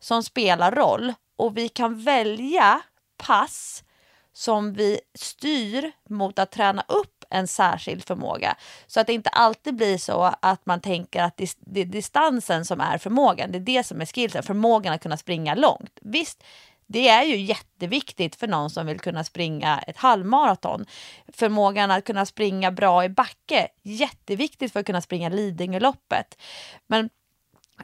som spelar roll och vi kan välja pass som vi styr mot att träna upp en särskild förmåga. Så att det inte alltid blir så att man tänker att det är distansen som är förmågan. Det är det som är skillsen, förmågan att kunna springa långt. Visst, det är ju jätteviktigt för någon som vill kunna springa ett halvmaraton. Förmågan att kunna springa bra i backe, jätteviktigt för att kunna springa Lidingöloppet. Men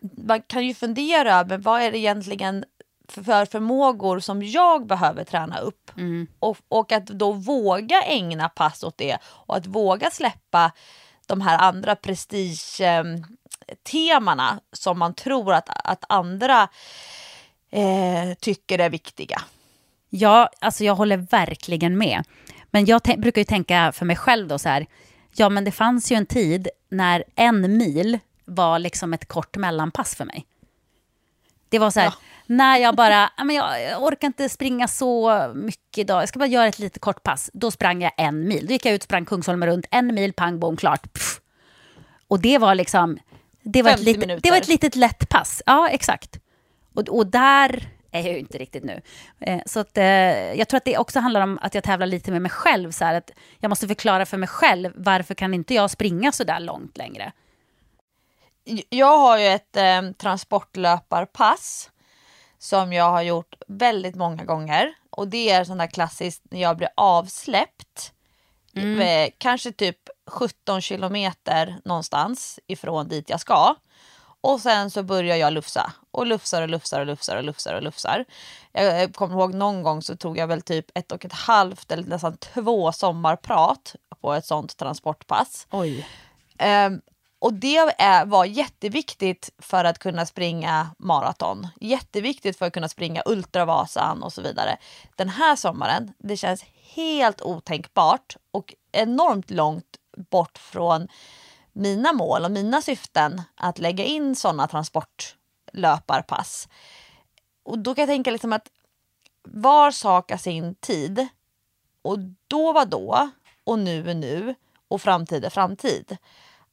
man kan ju fundera över vad är det egentligen för förmågor som jag behöver träna upp. Mm. Och, och att då våga ägna pass åt det och att våga släppa de här andra prestige-temana som man tror att, att andra eh, tycker är viktiga. Ja, alltså jag håller verkligen med. Men jag brukar ju tänka för mig själv då så här, ja men det fanns ju en tid när en mil var liksom ett kort mellanpass för mig. Det var så här, ja. när jag bara, jag orkar inte springa så mycket idag, jag ska bara göra ett litet kort pass. Då sprang jag en mil. Då gick jag ut och sprang Kungsholmen runt, en mil, pang, bom, klart. Pff. Och det var liksom, det var, ett litet, det var ett litet lätt pass. Ja, exakt. Och, och där är jag ju inte riktigt nu. Eh, så att, eh, jag tror att det också handlar om att jag tävlar lite med mig själv. Så här, att jag måste förklara för mig själv varför kan inte jag springa så där långt längre. Jag har ju ett eh, transportlöparpass som jag har gjort väldigt många gånger. Och det är sån där klassiskt när jag blir avsläppt. Mm. Eh, kanske typ 17 kilometer någonstans ifrån dit jag ska. Och sen så börjar jag lufsa och lufsar och lufsar och lufsar och lufsar och lufsar. Jag kommer ihåg någon gång så tog jag väl typ ett och ett halvt eller nästan två sommarprat på ett sånt transportpass. Oj. Um, och det är, var jätteviktigt för att kunna springa maraton. Jätteviktigt för att kunna springa Ultravasan och så vidare. Den här sommaren, det känns helt otänkbart och enormt långt bort från mina mål och mina syften att lägga in sådana transportlöparpass. Och då kan jag tänka liksom att var sak har sin tid. Och då var då och nu är nu och framtid är framtid.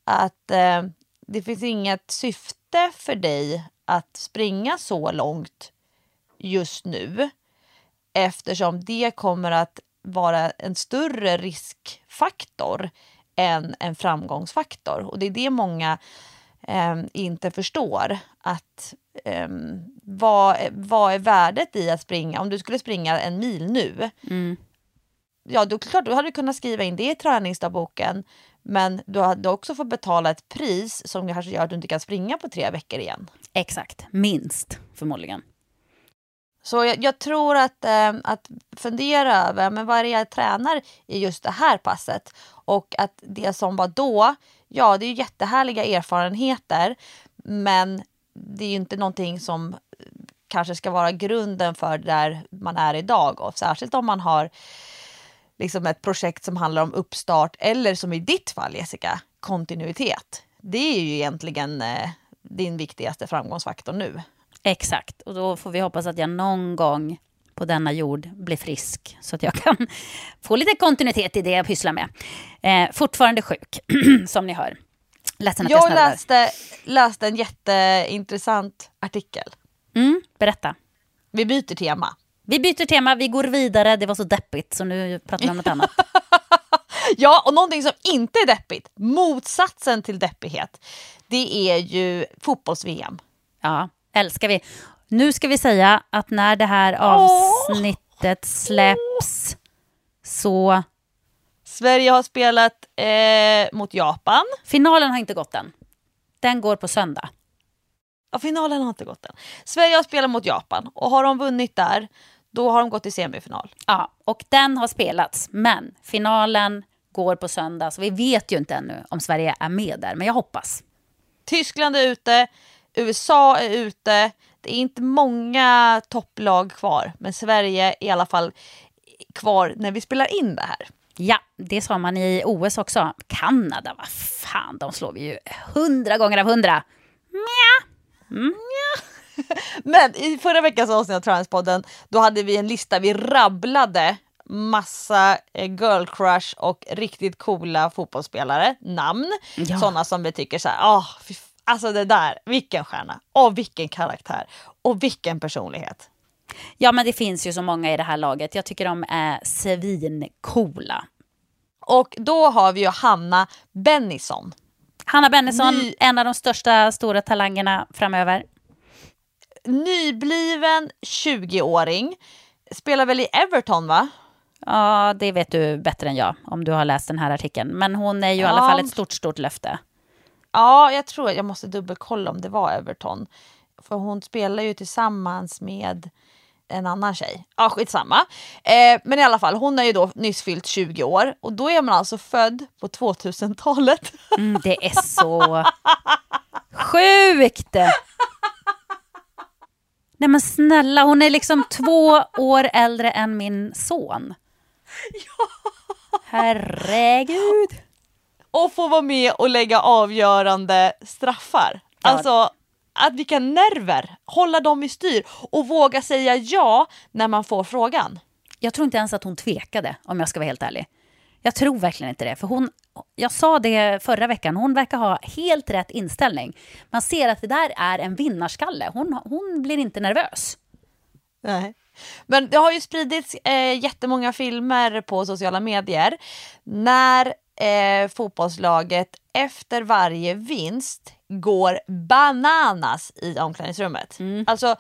Att eh, det finns inget syfte för dig att springa så långt just nu eftersom det kommer att vara en större riskfaktor än en framgångsfaktor. Och det är det många eh, inte förstår. Att eh, vad, vad är värdet i att springa? Om du skulle springa en mil nu. Mm. Ja, då, klart, då hade du kunnat skriva in det i träningsdagboken. Men du hade också fått betala ett pris som kanske gör att du inte kan springa på tre veckor igen. Exakt, minst förmodligen. Så jag, jag tror att, eh, att fundera över men vad är det jag tränar i just det här passet. Och att det som var då, ja det är jättehärliga erfarenheter men det är ju inte någonting som kanske ska vara grunden för där man är idag. Och särskilt om man har liksom ett projekt som handlar om uppstart eller som i ditt fall Jessica, kontinuitet. Det är ju egentligen eh, din viktigaste framgångsfaktor nu. Exakt, och då får vi hoppas att jag någon gång på denna jord blir frisk så att jag kan få lite kontinuitet i det jag pysslar med. Eh, fortfarande sjuk, som ni hör. Ledsen att jag, Jag läste, läste en jätteintressant artikel. Mm, berätta. Vi byter tema. Vi byter tema, vi går vidare. Det var så deppigt så nu pratar vi om något annat. Ja, och någonting som inte är deppigt, motsatsen till deppighet, det är ju fotbolls-VM. Ja, älskar vi. Nu ska vi säga att när det här avsnittet släpps så... Sverige har spelat eh, mot Japan. Finalen har inte gått än. Den går på söndag. Ja, finalen har inte gått än. Sverige har spelat mot Japan och har de vunnit där, då har de gått till semifinal. Ja, och den har spelats. Men finalen går på söndag, så vi vet ju inte ännu om Sverige är med där. Men jag hoppas. Tyskland är ute, USA är ute. Det är inte många topplag kvar, men Sverige är i alla fall kvar när vi spelar in det här. Ja, det sa man i OS också. Kanada, vad fan, de slår vi ju hundra gånger av hundra. Men i förra veckans avsnitt av Transpodden, då hade vi en lista, vi rabblade massa eh, girl crush och riktigt coola fotbollsspelare, namn. Ja. Sådana som vi tycker så här, f- alltså det där, vilken stjärna, och vilken karaktär, och vilken personlighet. Ja, men det finns ju så många i det här laget. Jag tycker de är svincoola. Och då har vi ju Hanna Bennison. Hanna Bennison, Ny- en av de största stora talangerna framöver. Nybliven 20-åring, spelar väl i Everton va? Ja, det vet du bättre än jag om du har läst den här artikeln. Men hon är ju i alla Ja. fall ett stort, stort löfte. Ja, jag tror jag måste dubbelkolla om det var Everton. För hon spelar ju tillsammans med en annan tjej. Ja, skitsamma. Eh, men i alla fall, hon är ju då nyss fyllt 20 år och då är man alltså född på 2000-talet. Mm, det är så sjukt! Nej men snälla, hon är liksom två år äldre än min son. Herregud. och får vara med och lägga avgörande straffar. Ja. Alltså, att vilka nerver! Hålla dem i styr och våga säga ja när man får frågan. Jag tror inte ens att hon tvekade, om jag ska vara helt ärlig. Jag tror verkligen inte det. För hon, jag sa det förra veckan, hon verkar ha helt rätt inställning. Man ser att det där är en vinnarskalle. Hon, hon blir inte nervös. Nej. Men det har ju spridits eh, jättemånga filmer på sociala medier när eh, fotbollslaget efter varje vinst går bananas i omklädningsrummet. Alltså,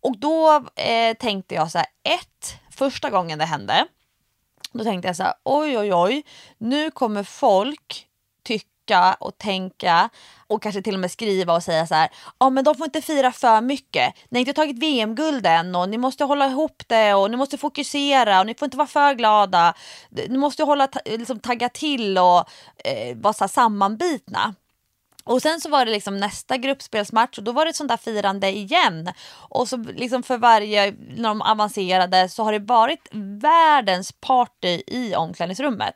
och då eh, tänkte jag så här, ett, första gången det hände, då tänkte jag så här, oj oj oj, nu kommer folk tycka och tänka och kanske till och med skriva och säga så här, ja men de får inte fira för mycket. Ni har inte tagit VM-guld än och ni måste hålla ihop det och ni måste fokusera och ni får inte vara för glada. Ni måste hålla, liksom, tagga till och eh, vara så här sammanbitna. Och sen så var det liksom nästa gruppspelsmatch och då var det ett sånt där firande igen. Och så liksom för varje, när de avancerade så har det varit världens party i omklädningsrummet.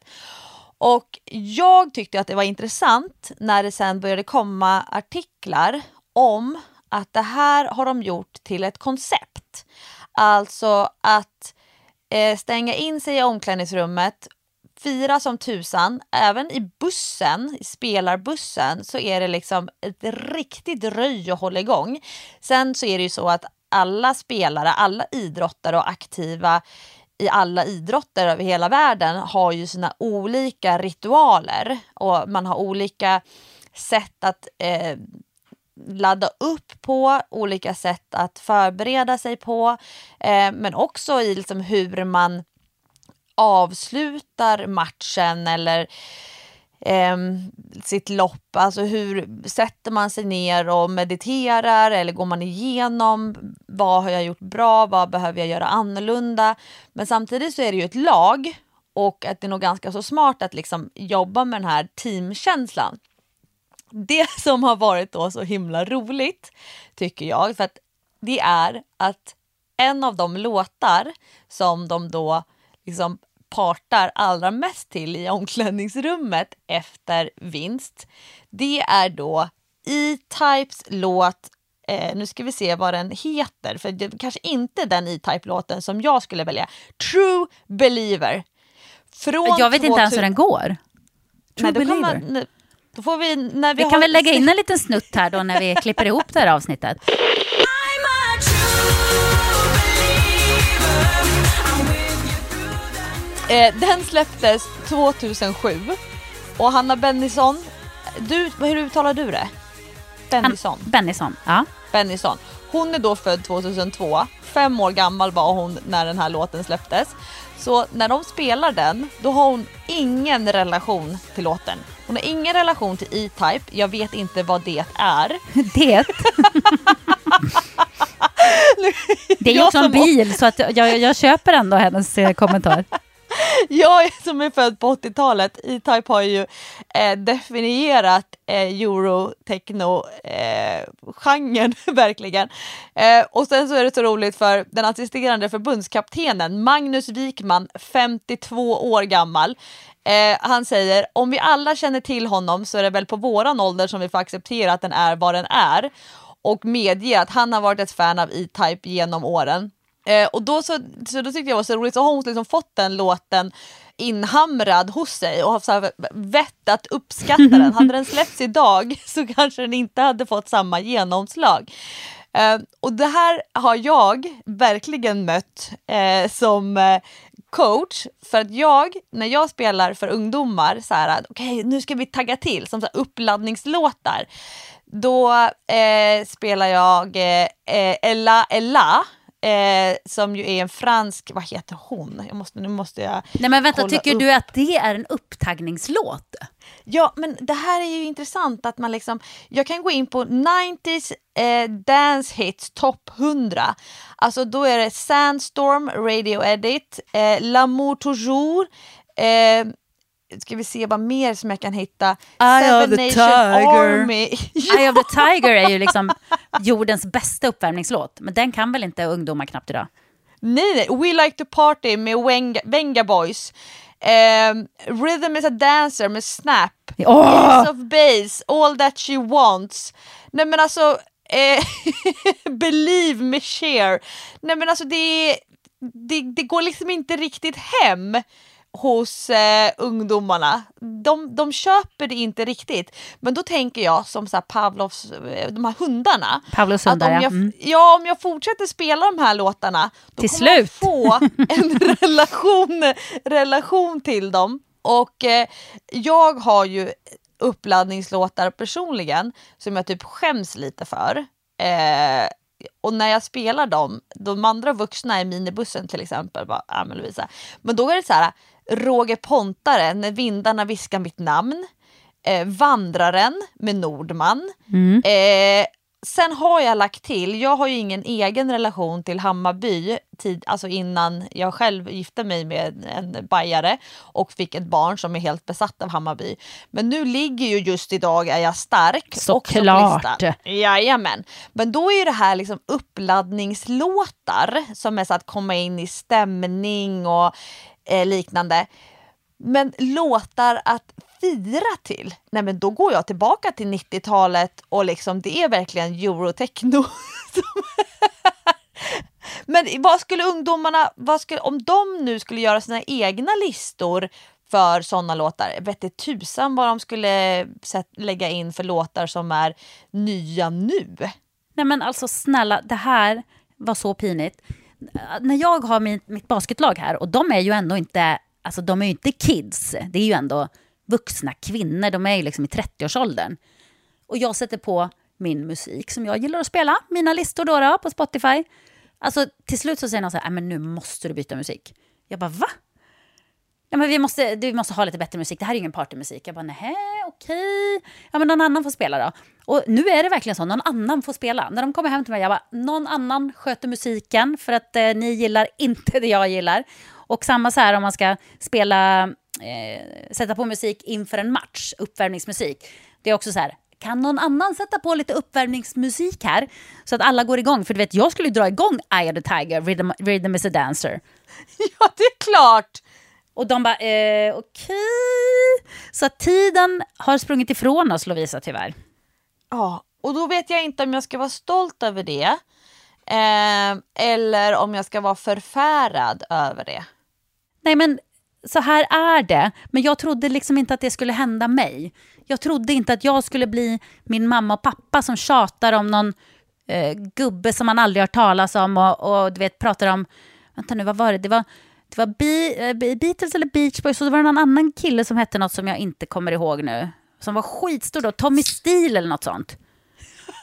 Och jag tyckte att det var intressant när det sen började komma artiklar om att det här har de gjort till ett koncept. Alltså att eh, stänga in sig i omklädningsrummet fira som tusan. Även i bussen, i spelarbussen, så är det liksom ett riktigt röj att hålla igång. Sen så är det ju så att alla spelare, alla idrottare och aktiva i alla idrotter över hela världen har ju sina olika ritualer och man har olika sätt att eh, ladda upp på, olika sätt att förbereda sig på, eh, men också i liksom hur man avslutar matchen eller eh, sitt lopp. Alltså hur sätter man sig ner och mediterar eller går man igenom vad har jag gjort bra, vad behöver jag göra annorlunda. Men samtidigt så är det ju ett lag och att det är nog ganska så smart att liksom jobba med den här teamkänslan. Det som har varit då så himla roligt tycker jag, för att det är att en av de låtar som de då liksom partar allra mest till i omklädningsrummet efter vinst, det är då E-Types låt Eh, nu ska vi se vad den heter, för det är kanske inte den E-Type-låten som jag skulle välja. True Believer. Från Jag vet inte ens 2000 hur den går. True Nej, believer. man, Då får vi, när vi, Vi har... kan väl lägga in en liten snutt här då när vi klipper ihop det här avsnittet. Eh, den släpptes 2007 och Hanna Bennison, du, hur uttalar du det? Bennison. Bennison, ja. Bennison. Hon är då född 2002, fem år gammal var hon när den här låten släpptes. Så när de spelar den, då har hon ingen relation till låten. Hon har ingen relation till E-Type, jag vet inte vad det är. Det. Det är ju också en bil så att jag, jag köper ändå hennes eh, kommentar. Jag som är född på 80-talet, E-Type har ju eh, definierat eh, euro-techno-genren eh, verkligen. Eh, och sen så är det så roligt för den assisterande förbundskaptenen Magnus Wikman, 52 år gammal. Eh, han säger om vi alla känner till honom så är det väl på våran ålder som vi får acceptera att den är vad den är och medge att han har varit ett fan av E-Type genom åren. Eh, och då, så, så då tyckte jag det var så roligt, så har hon liksom fått den låten inhamrad hos sig och har så här vett att uppskatta den. Hade den släppts idag så kanske den inte hade fått samma genomslag. Eh, och det här har jag verkligen mött eh, som eh, coach för att jag, när jag spelar för ungdomar, så här, okej nu ska vi tagga till, som så här uppladdningslåtar, då eh, spelar jag eh, eh, Ella Ella, eh, som ju är en fransk, vad heter hon? Jag måste, nu måste jag Nej men vänta, tycker upp. du att det är en upptagningslåt? Ja, men det här är ju intressant att man liksom, jag kan gå in på 90s eh, Dance Hits Top 100. Alltså då är det Sandstorm, Radio Edit, eh, L'amour toujours, eh, ska vi se vad mer som jag kan hitta. Eye of the Tiger. Army. Eye of the Tiger är ju liksom jordens bästa uppvärmningslåt. Men den kan väl inte ungdomar knappt idag? Nej, nej. We like to party med Venga, Venga Boys. Ehm, Rhythm is a dancer med Snap. Åh! Ace of Base, All that she wants. Nej men alltså, eh, Believe med Cher. Nej men alltså det, det, det går liksom inte riktigt hem hos eh, ungdomarna. De, de köper det inte riktigt. Men då tänker jag som så här Pavlovs, eh, de här hundarna. Pavlovs hundar, om ja. jag, Mm. ja. Om jag fortsätter spela de här låtarna då Till kommer jag slut. få en relation, relation till dem. Och eh, jag har ju uppladdningslåtar personligen som jag typ skäms lite för. Eh, och när jag spelar dem, de andra vuxna i minibussen till exempel, bara, ja men Lovisa. Men då är det så här, Roger Pontare, När vindarna viskar mitt namn. Eh, Vandraren med Nordman. Eh, sen har jag lagt till, jag har ju ingen egen relation till Hammarby tid, alltså innan jag själv gifte mig med en bajare och fick ett barn som är helt besatt av Hammarby. Men nu ligger ju just idag är jag stark. Såklart. Jajamän. Men då är det här liksom uppladdningslåtar som är så att komma in i stämning och eh, liknande. Men låtar att fira till, nej men då går jag tillbaka till 90-talet och liksom det är verkligen eurotechno. men vad skulle ungdomarna, vad skulle, om de nu skulle göra sina egna listor för sådana låtar, vette tusan vad de skulle lägga in för låtar som är nya nu. Nej men alltså snälla, det här var så pinigt. När jag har mitt basketlag här, och de är ju ändå inte, alltså de är ju inte kids, det är ju ändå vuxna kvinnor, de är ju liksom i 30-årsåldern. Och jag sätter på min musik som jag gillar att spela, mina listor då, då på Spotify. Alltså till slut så säger någon så här, äh, men nu måste du byta musik. Jag bara, va? Ja, men vi, måste, vi måste ha lite bättre musik, det här är ju ingen partymusik. Jag bara, nej, okej. Ja, men någon annan får spela då. Och nu är det verkligen så, någon annan får spela. När de kommer hem till mig, jag bara, någon annan sköter musiken för att eh, ni gillar inte det jag gillar. Och samma så här om man ska spela, eh, sätta på musik inför en match, uppvärmningsmusik. Det är också så här, kan någon annan sätta på lite uppvärmningsmusik här? Så att alla går igång. För du vet, jag skulle ju dra igång Eye of the Tiger, Rhythm, Rhythm is a Dancer. Ja, det är klart! Och de bara, eh, okej. Så att tiden har sprungit ifrån oss Lovisa tyvärr. Ja, och då vet jag inte om jag ska vara stolt över det. Eh, eller om jag ska vara förfärad över det. Nej men så här är det. Men jag trodde liksom inte att det skulle hända mig. Jag trodde inte att jag skulle bli min mamma och pappa som tjatar om någon eh, gubbe som man aldrig hört talas om och, och du vet pratar om, vänta nu vad var det, det var, det var Be eh, Beatles eller Beach Boys och det var någon annan kille som hette något som jag inte kommer ihåg nu. Som var skitstor då, Tommy Steele eller något sånt.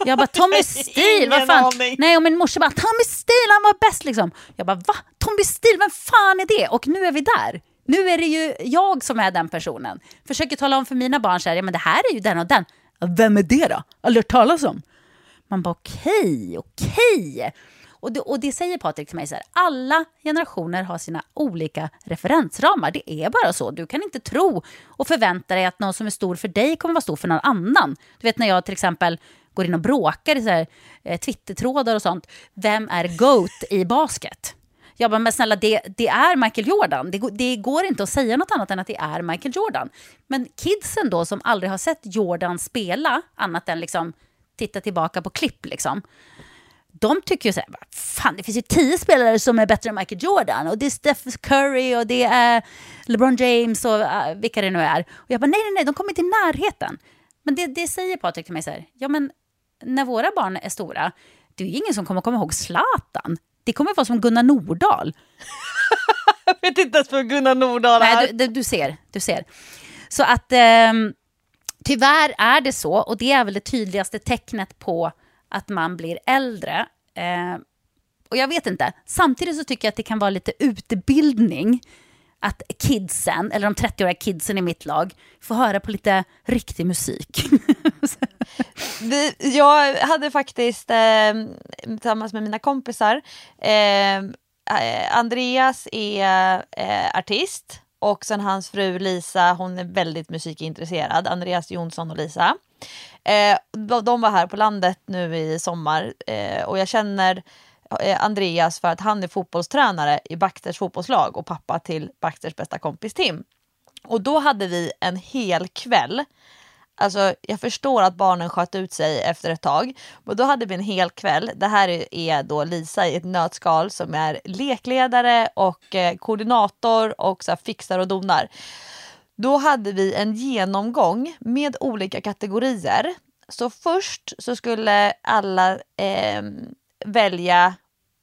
Jag bara, Tommy Steele, vad fan? aning. Nej, och min morsa bara, Tommy Steele, han var bäst liksom. Jag bara, va? Tommy Steele, vem fan är det? Och nu är vi där. Nu är det ju jag som är den personen. Försöker tala om för mina barn så här, ja men det här är ju den och den. Vem är det då? Aldrig hört talas om. Man bara okej, okej. Och det, och det säger Patrik till mig så här, alla generationer har sina olika referensramar. Det är bara så. Du kan inte tro och förvänta dig att någon som är stor för dig kommer vara stor för någon annan. Du vet när jag till exempel går in och bråkar i så här, eh, Twittertrådar och sånt. Vem är GOAT i basket? Jag bara, men snälla, det, det är Michael Jordan. Det, går- det går inte att säga något annat än att det är Michael Jordan. Men kidsen då som aldrig har sett Jordan spela, annat än liksom titta tillbaka på klipp, liksom. De tycker ju så här, fan det finns ju tio spelare som är bättre än Michael Jordan. Och det är Steph Curry och det är LeBron James och uh, vilka det nu är. Och jag bara, nej, nej, nej, de kommer inte i närheten. Men det, det säger Patrik till mig så här, ja men när våra barn är stora, det är ingen som kommer komma ihåg Zlatan. Det kommer vara som Gunnar Nordahl. Jag vet inte ens vad Gunnar Nordahl är. Nej, du, du, du ser, du ser. Så att ehm, tyvärr är det så, och det är väl det tydligaste tecknet på att man blir äldre. Eh, och jag vet inte, samtidigt så tycker jag att det kan vara lite utbildning att kidsen, eller de 30-åriga kidsen i mitt lag, får höra på lite riktig musik. Jag hade faktiskt eh, tillsammans med mina kompisar, eh, Andreas är eh, artist och sen hans fru Lisa, hon är väldigt musikintresserad, Andreas Jonsson och Lisa. Eh, de, de var här på landet nu i sommar eh, och jag känner eh, Eh, Andreas för att han är fotbollstränare i Baxters fotbollslag och pappa till Baxters bästa kompis Tim. Och då hade vi en hel kväll Alltså, jag förstår att barnen sköt ut sig efter ett tag. Men då hade vi en hel kväll. Det här är- är då Lisa i ett nötskal som är lekledare och eh, koordinator och så här, fixar och donar. Då hade vi en genomgång med olika kategorier. Så först så skulle alla eh, välja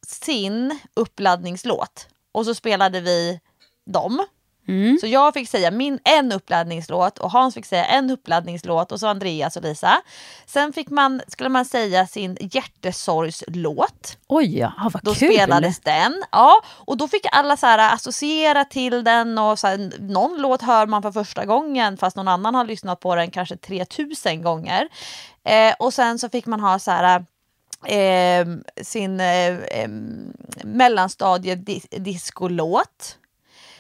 sin uppladdningslåt och så spelade vi dem. Så jag fick säga min en uppladdningslåt och Hans fick säga en uppladdningslåt och så Andreas och Lisa. Sen fick man, skulle man säga sin hjärtesorgslåt. Oj, ja, vad Då kul! spelades den. Ja, och då fick alla så här associera till den och så här, någon låt hör man för första gången fast någon annan har lyssnat på den kanske 3000 gånger. Eh, och sen så fick man ha så här eh, sin eh, eh, mellanstadiediscolåt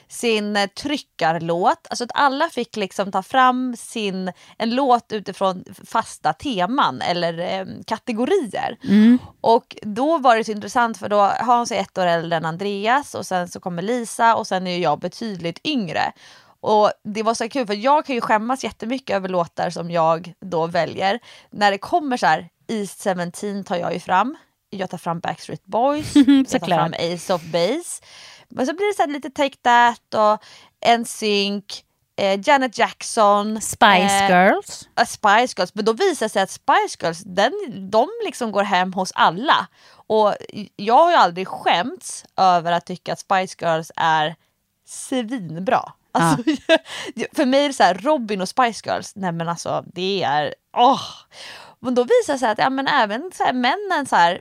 sin eh, tryckarlåt. Alltså att alla fick liksom ta fram sin, en låt utifrån fasta teman eller eh, kategorier. Och då var det så intressant för då Hans är ett år äldre än Andreas och sen så kommer Lisa och sen är jag betydligt yngre. Och det var så kul för jag kan ju skämmas jättemycket över låtar som jag då väljer. När det kommer så här, East 17 tar jag ju fram. Jag tar fram Backstreet Boys, jag tar fram Ace of Base. Men så blir det så lite Take That och NSYNC, eh, Janet Jackson. Spice eh, Girls. Ja, Spice Girls, men då visar det sig att Spice Girls, den, de liksom går hem hos alla. Och jag har ju aldrig skämts över att tycka att Spice Girls är svinbra. Alltså, för mig är det så här, Robin och Spice Girls, nej men alltså det är, åh! Men då visar det sig att ja, men även så här, männen så här,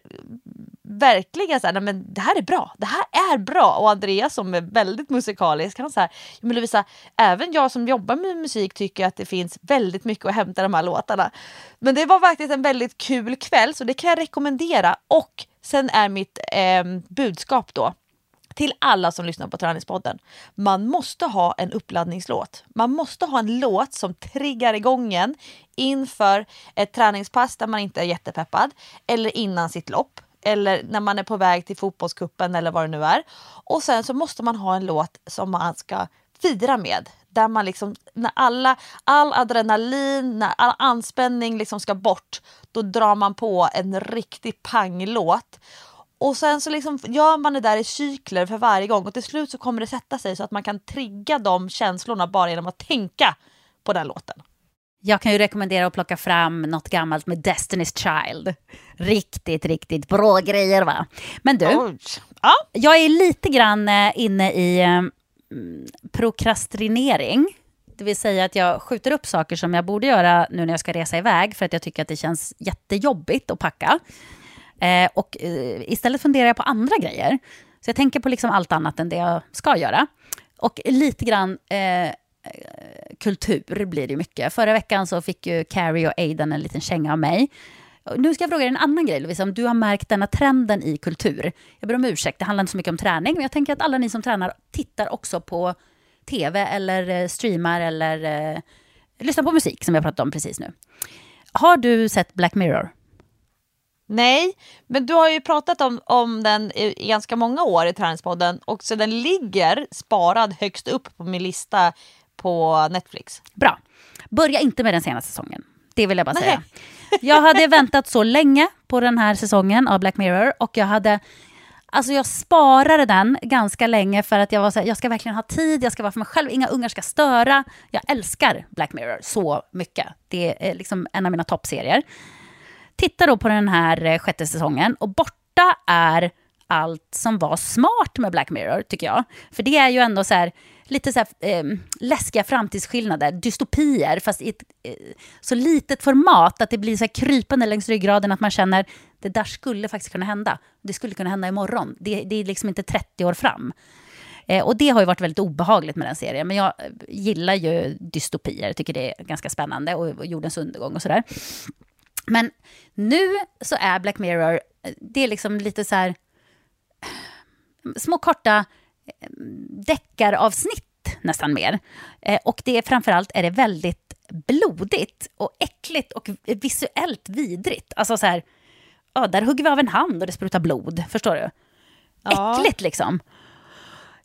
verkligen så här, nej men det här är bra, det här är bra. Och Andreas som är väldigt musikalisk, han säger, här, men Lovisa, även jag som jobbar med musik tycker att det finns väldigt mycket att hämta i de här låtarna. Men det var faktiskt en väldigt kul kväll så det kan jag rekommendera. Och sen är mitt eh, budskap då till alla som lyssnar på Träningspodden. Man måste ha en uppladdningslåt. Man måste ha en låt som triggar igång en inför ett träningspass där man inte är jättepeppad eller innan sitt lopp eller när man är på väg till fotbollskuppen eller vad det nu är. Och sen så måste man ha en låt som man ska fira med. Där man liksom, när alla, all adrenalin, när all anspänning liksom ska bort, då drar man på en riktig panglåt. Och sen så liksom gör man det där i cykler för varje gång och till slut så kommer det sätta sig så att man kan trigga de känslorna bara genom att tänka på den låten. Jag kan ju rekommendera att plocka fram något gammalt med Destiny's Child. Riktigt, riktigt bra grejer va? Men du, Oj. Ja. jag är lite grann eh, inne i mm, prokrastinering. Det vill säga att jag skjuter upp saker som jag borde göra nu när jag ska resa iväg för att jag tycker att det känns jättejobbigt att packa. Eh, och eh, istället funderar jag på andra grejer. Så jag tänker på liksom allt annat än det jag ska göra. Och lite grann eh, Eh, kultur blir det mycket. Förra veckan så fick ju Carrie och Aiden en liten känga av mig. Nu ska jag fråga dig en annan grej, Lovisa, om du har märkt denna trenden i kultur. Jag ber om ursäkt, det handlar inte så mycket om träning, men jag tänker att alla ni som tränar tittar också på tv eller eh, streamar eller eh, lyssnar på musik, som jag pratade om precis nu. Har du sett Black Mirror? Nej, men du har ju pratat om, om den i ganska många år i Träningspodden och så den ligger sparad högst upp på min lista på Netflix. Bra. Börja inte med den senaste säsongen. Det vill jag bara Nej. säga. Jag hade väntat så länge på den här säsongen av Black Mirror och jag hade Alltså jag sparade den ganska länge för att jag var så här, jag ska verkligen ha tid, jag ska vara för mig själv, inga ungar ska störa. Jag älskar Black Mirror så mycket. Det är liksom en av mina toppserier. Titta då på den här eh, sjätte säsongen och borta är allt som var smart med Black Mirror, tycker jag. För det är ju ändå så här, lite så här, eh, läskiga framtidsskillnader, dystopier, fast i ett eh, så litet format att det blir så här krypande längs ryggraden att man känner det där skulle faktiskt kunna hända. Det skulle kunna hända imorgon. Det, det är liksom inte 30 år fram. Eh, och det har ju varit väldigt obehagligt med den serien. Men jag eh, gillar ju dystopier, tycker det är ganska spännande och, och jordens undergång och sådär. Men nu så är Black Mirror, eh, det är liksom lite så här små korta deckaravsnitt nästan mer. Eh, och det är framförallt är det väldigt blodigt och äckligt och visuellt vidrigt. Alltså så här, ja, där hugger vi av en hand och det sprutar blod, förstår du? Ja. Äckligt liksom.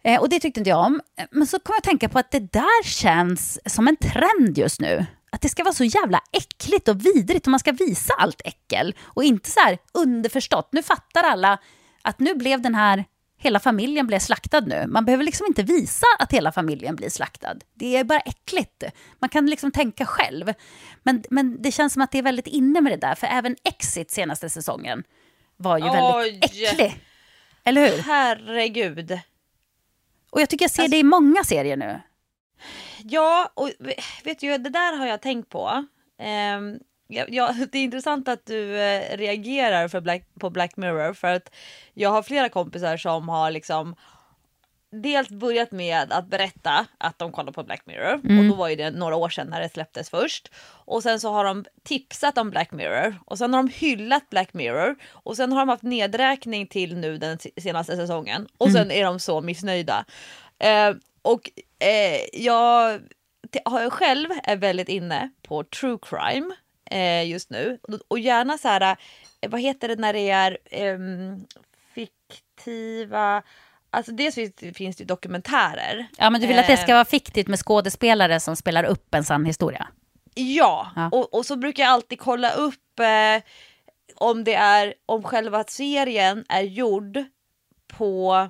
Eh, och det tyckte inte jag om. Men så kom jag att tänka på att det där känns som en trend just nu. Att det ska vara så jävla äckligt och vidrigt och man ska visa allt äckel. Och inte så här underförstått, nu fattar alla att nu blev den här, hela familjen blev slaktad nu. Man behöver liksom inte visa att hela familjen blir slaktad. Det är bara äckligt. Man kan liksom tänka själv. Men, men det känns som att det är väldigt inne med det där, för även Exit senaste säsongen var ju väldigt Oj. äcklig. Eller hur? Herregud. Och jag tycker jag ser det i många serier nu. Ja, och vet du, det där har jag tänkt på. Ehm, ja, det är intressant att du eh, reagerar för Black, på Black Mirror för att jag har flera kompisar som har liksom dels börjat med att berätta att de kollar på Black Mirror och då var ju det några år sedan när det släpptes först. Och sen så har de tipsat om Black Mirror och sen har de hyllat Black Mirror och sen har de haft nedräkning till nu den senaste säsongen och sen är de så missnöjda. Eh, och eh, jag själv är väldigt inne på true crime eh, just nu och, gärna så här, eh, vad heter det när det är ehm, fiktiva Alltså dels finns det, finns det ju dokumentärer. Ja, men du vill att det ska Eh, vara fiktigt med skådespelare som spelar upp en sann historia? Ja, Ja. Och, och så brukar jag alltid kolla upp eh, om det är om själva serien är gjord på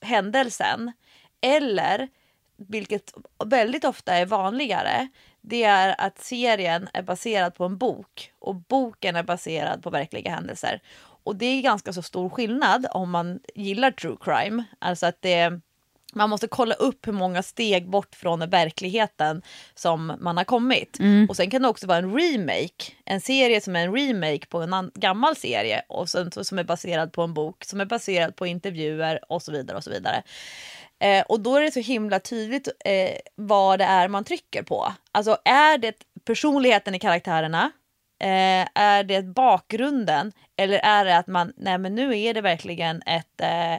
händelsen eller vilket väldigt ofta är vanligare det är att serien är baserad på en bok och boken är baserad på verkliga händelser. Och det är ganska så stor skillnad om man gillar true crime. Alltså att det man måste kolla upp hur många steg bort från verkligheten som man har kommit. Och sen kan det också vara en remake, en serie som är en remake på en gammal serie och sen, så- som är baserad på en bok som är baserad på intervjuer och så vidare. och så vidare. Eh, och då är det så himla tydligt eh, vad det är man trycker på. Alltså är det personligheten i karaktärerna? Eh, är det bakgrunden? Eller är det att man, nej men nu är det verkligen ett eh,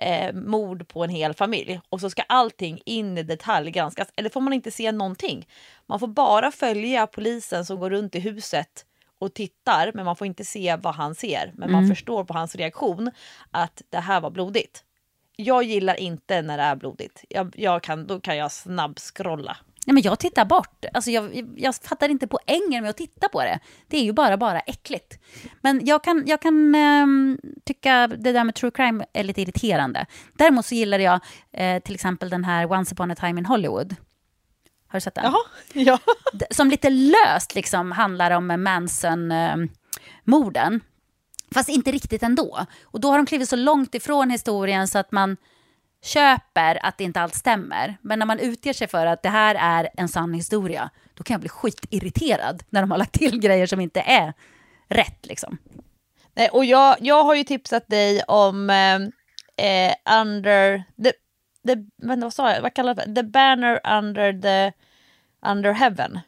eh, mord på en hel familj och så ska allting in i detalj granskas. Eller får man inte se någonting? Man får bara följa polisen som går runt i huset och tittar, men man får inte se vad han ser. Men man förstår på hans reaktion att det här var blodigt. Jag gillar inte när det är blodigt. Jag, jag kan, då kan jag snabbskrolla. Nej, men jag tittar bort. Alltså jag, jag fattar inte poängen med att titta på det. Det är ju bara, bara äckligt. Men jag kan, jag kan ehm, tycka det där med true crime är lite irriterande. Däremot så gillar jag eh, till exempel den här Once upon a time in Hollywood. Har du sett den? Jaha, ja. Som lite löst liksom handlar om Manson-morden. Fast inte riktigt ändå. Och då har de klivit så långt ifrån historien så att man köper att det inte allt stämmer. Men när man utger sig för att det här är en sann historia, då kan jag bli skitirriterad när de har lagt till grejer som inte är rätt. Liksom. Nej, och jag, jag har ju tipsat dig om eh, eh Under... The, the, vad sa jag? Vad kallar det? The Banner Under the Under Heaven.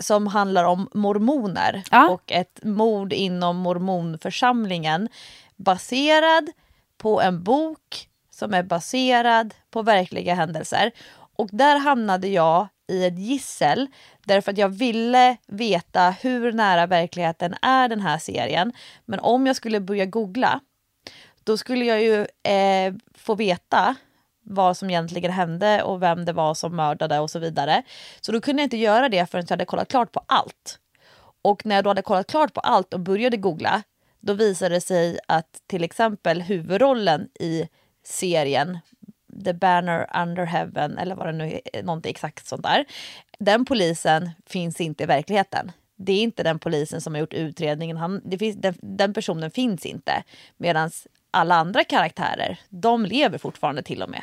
Som handlar om mormoner Ja. och ett mord inom mormonförsamlingen baserad på en bok som är baserad på verkliga händelser. Och där hamnade jag i ett gissel därför att jag ville veta hur nära verkligheten är den här serien. Men om jag skulle börja googla då skulle jag ju eh, få veta vad som egentligen hände och vem det var som mördade och så vidare. Så då kunde jag inte göra det förrän jag hade kollat klart på allt. Och när jag då hade kollat klart på allt och började googla, då visade det sig att till exempel huvudrollen i serien The Banner Under Heaven, eller vad det nu är, någonting exakt sånt där. Den polisen finns inte i verkligheten. Det är inte den polisen som har gjort utredningen. Han, det finns, den, den personen finns inte. Medan alla andra karaktärer, de lever fortfarande till och med.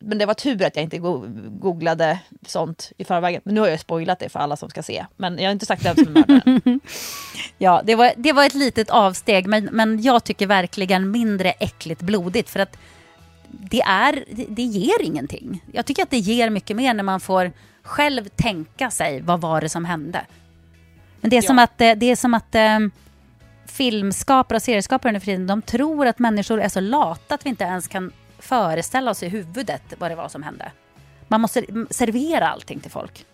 Men det var tur att jag inte go googlade sånt i förväg. Men nu har jag spoilat det för alla som ska se. Men jag har inte sagt vem som är mördaren. Ja, det var, det var ett litet avsteg, men, men jag tycker verkligen mindre äckligt blodigt. För att det, är, det, ger ingenting. Jag tycker att det ger mycket mer när man får själv tänka sig vad var det som hände. Men det är som att, eh, det är som att eh, filmskapare och serieskapare nu för tiden, de tror att människor är så lata att vi inte ens kan föreställa oss i huvudet vad det var som hände. Man måste servera allting till folk.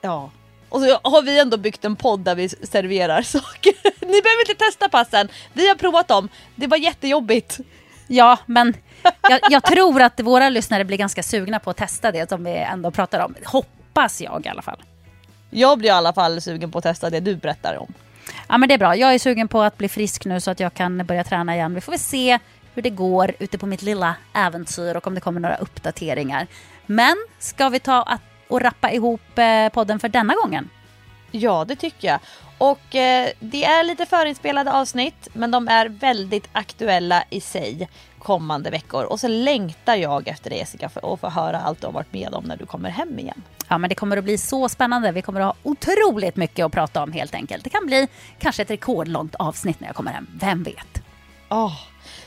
Ja. Och så har vi ändå byggt en podd där vi serverar saker. Ni behöver inte testa passen. Vi har provat dem. Det var jättejobbigt. Ja, men jag, jag tror att våra lyssnare blir ganska sugna på att testa det som vi ändå pratar om. Hoppas jag i alla fall. Jag blir i alla fall sugen på att testa det du berättar om. Ja, men det är bra. Jag är sugen på att bli frisk nu så att jag kan börja träna igen. Vi får väl se hur det går ute på mitt lilla äventyr och om det kommer några uppdateringar. Men ska vi ta att, och rappa ihop eh, podden för denna gången? Ja, det tycker jag. Och eh, det är lite förinspelade avsnitt, men de är väldigt aktuella i sig kommande veckor. Och så längtar jag efter det Jessica, för att få höra allt du har varit med om när du kommer hem igen. Ja, men det kommer att bli så spännande. Vi kommer att ha otroligt mycket att prata om helt enkelt. Det kan bli kanske ett rekordlångt avsnitt när jag kommer hem. Vem vet? Åh.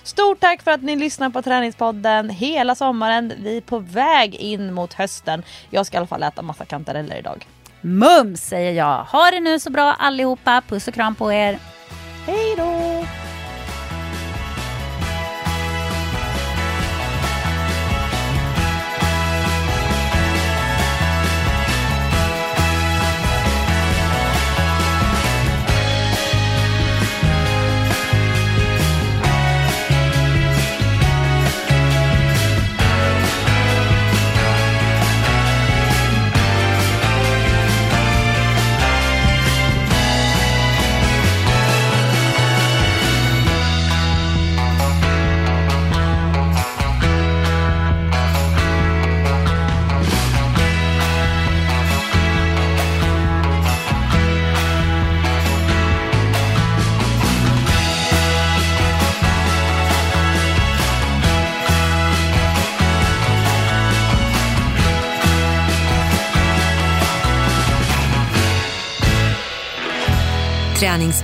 Stort tack för att ni lyssnar på Träningspodden hela sommaren. Vi är på väg in mot hösten. Jag ska i alla fall äta massa kantareller idag. Mums säger jag. Ha det nu så bra allihopa. Puss och kram på er. Hej då!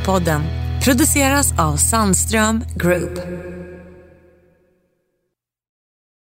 Podden produceras av Sandström Group.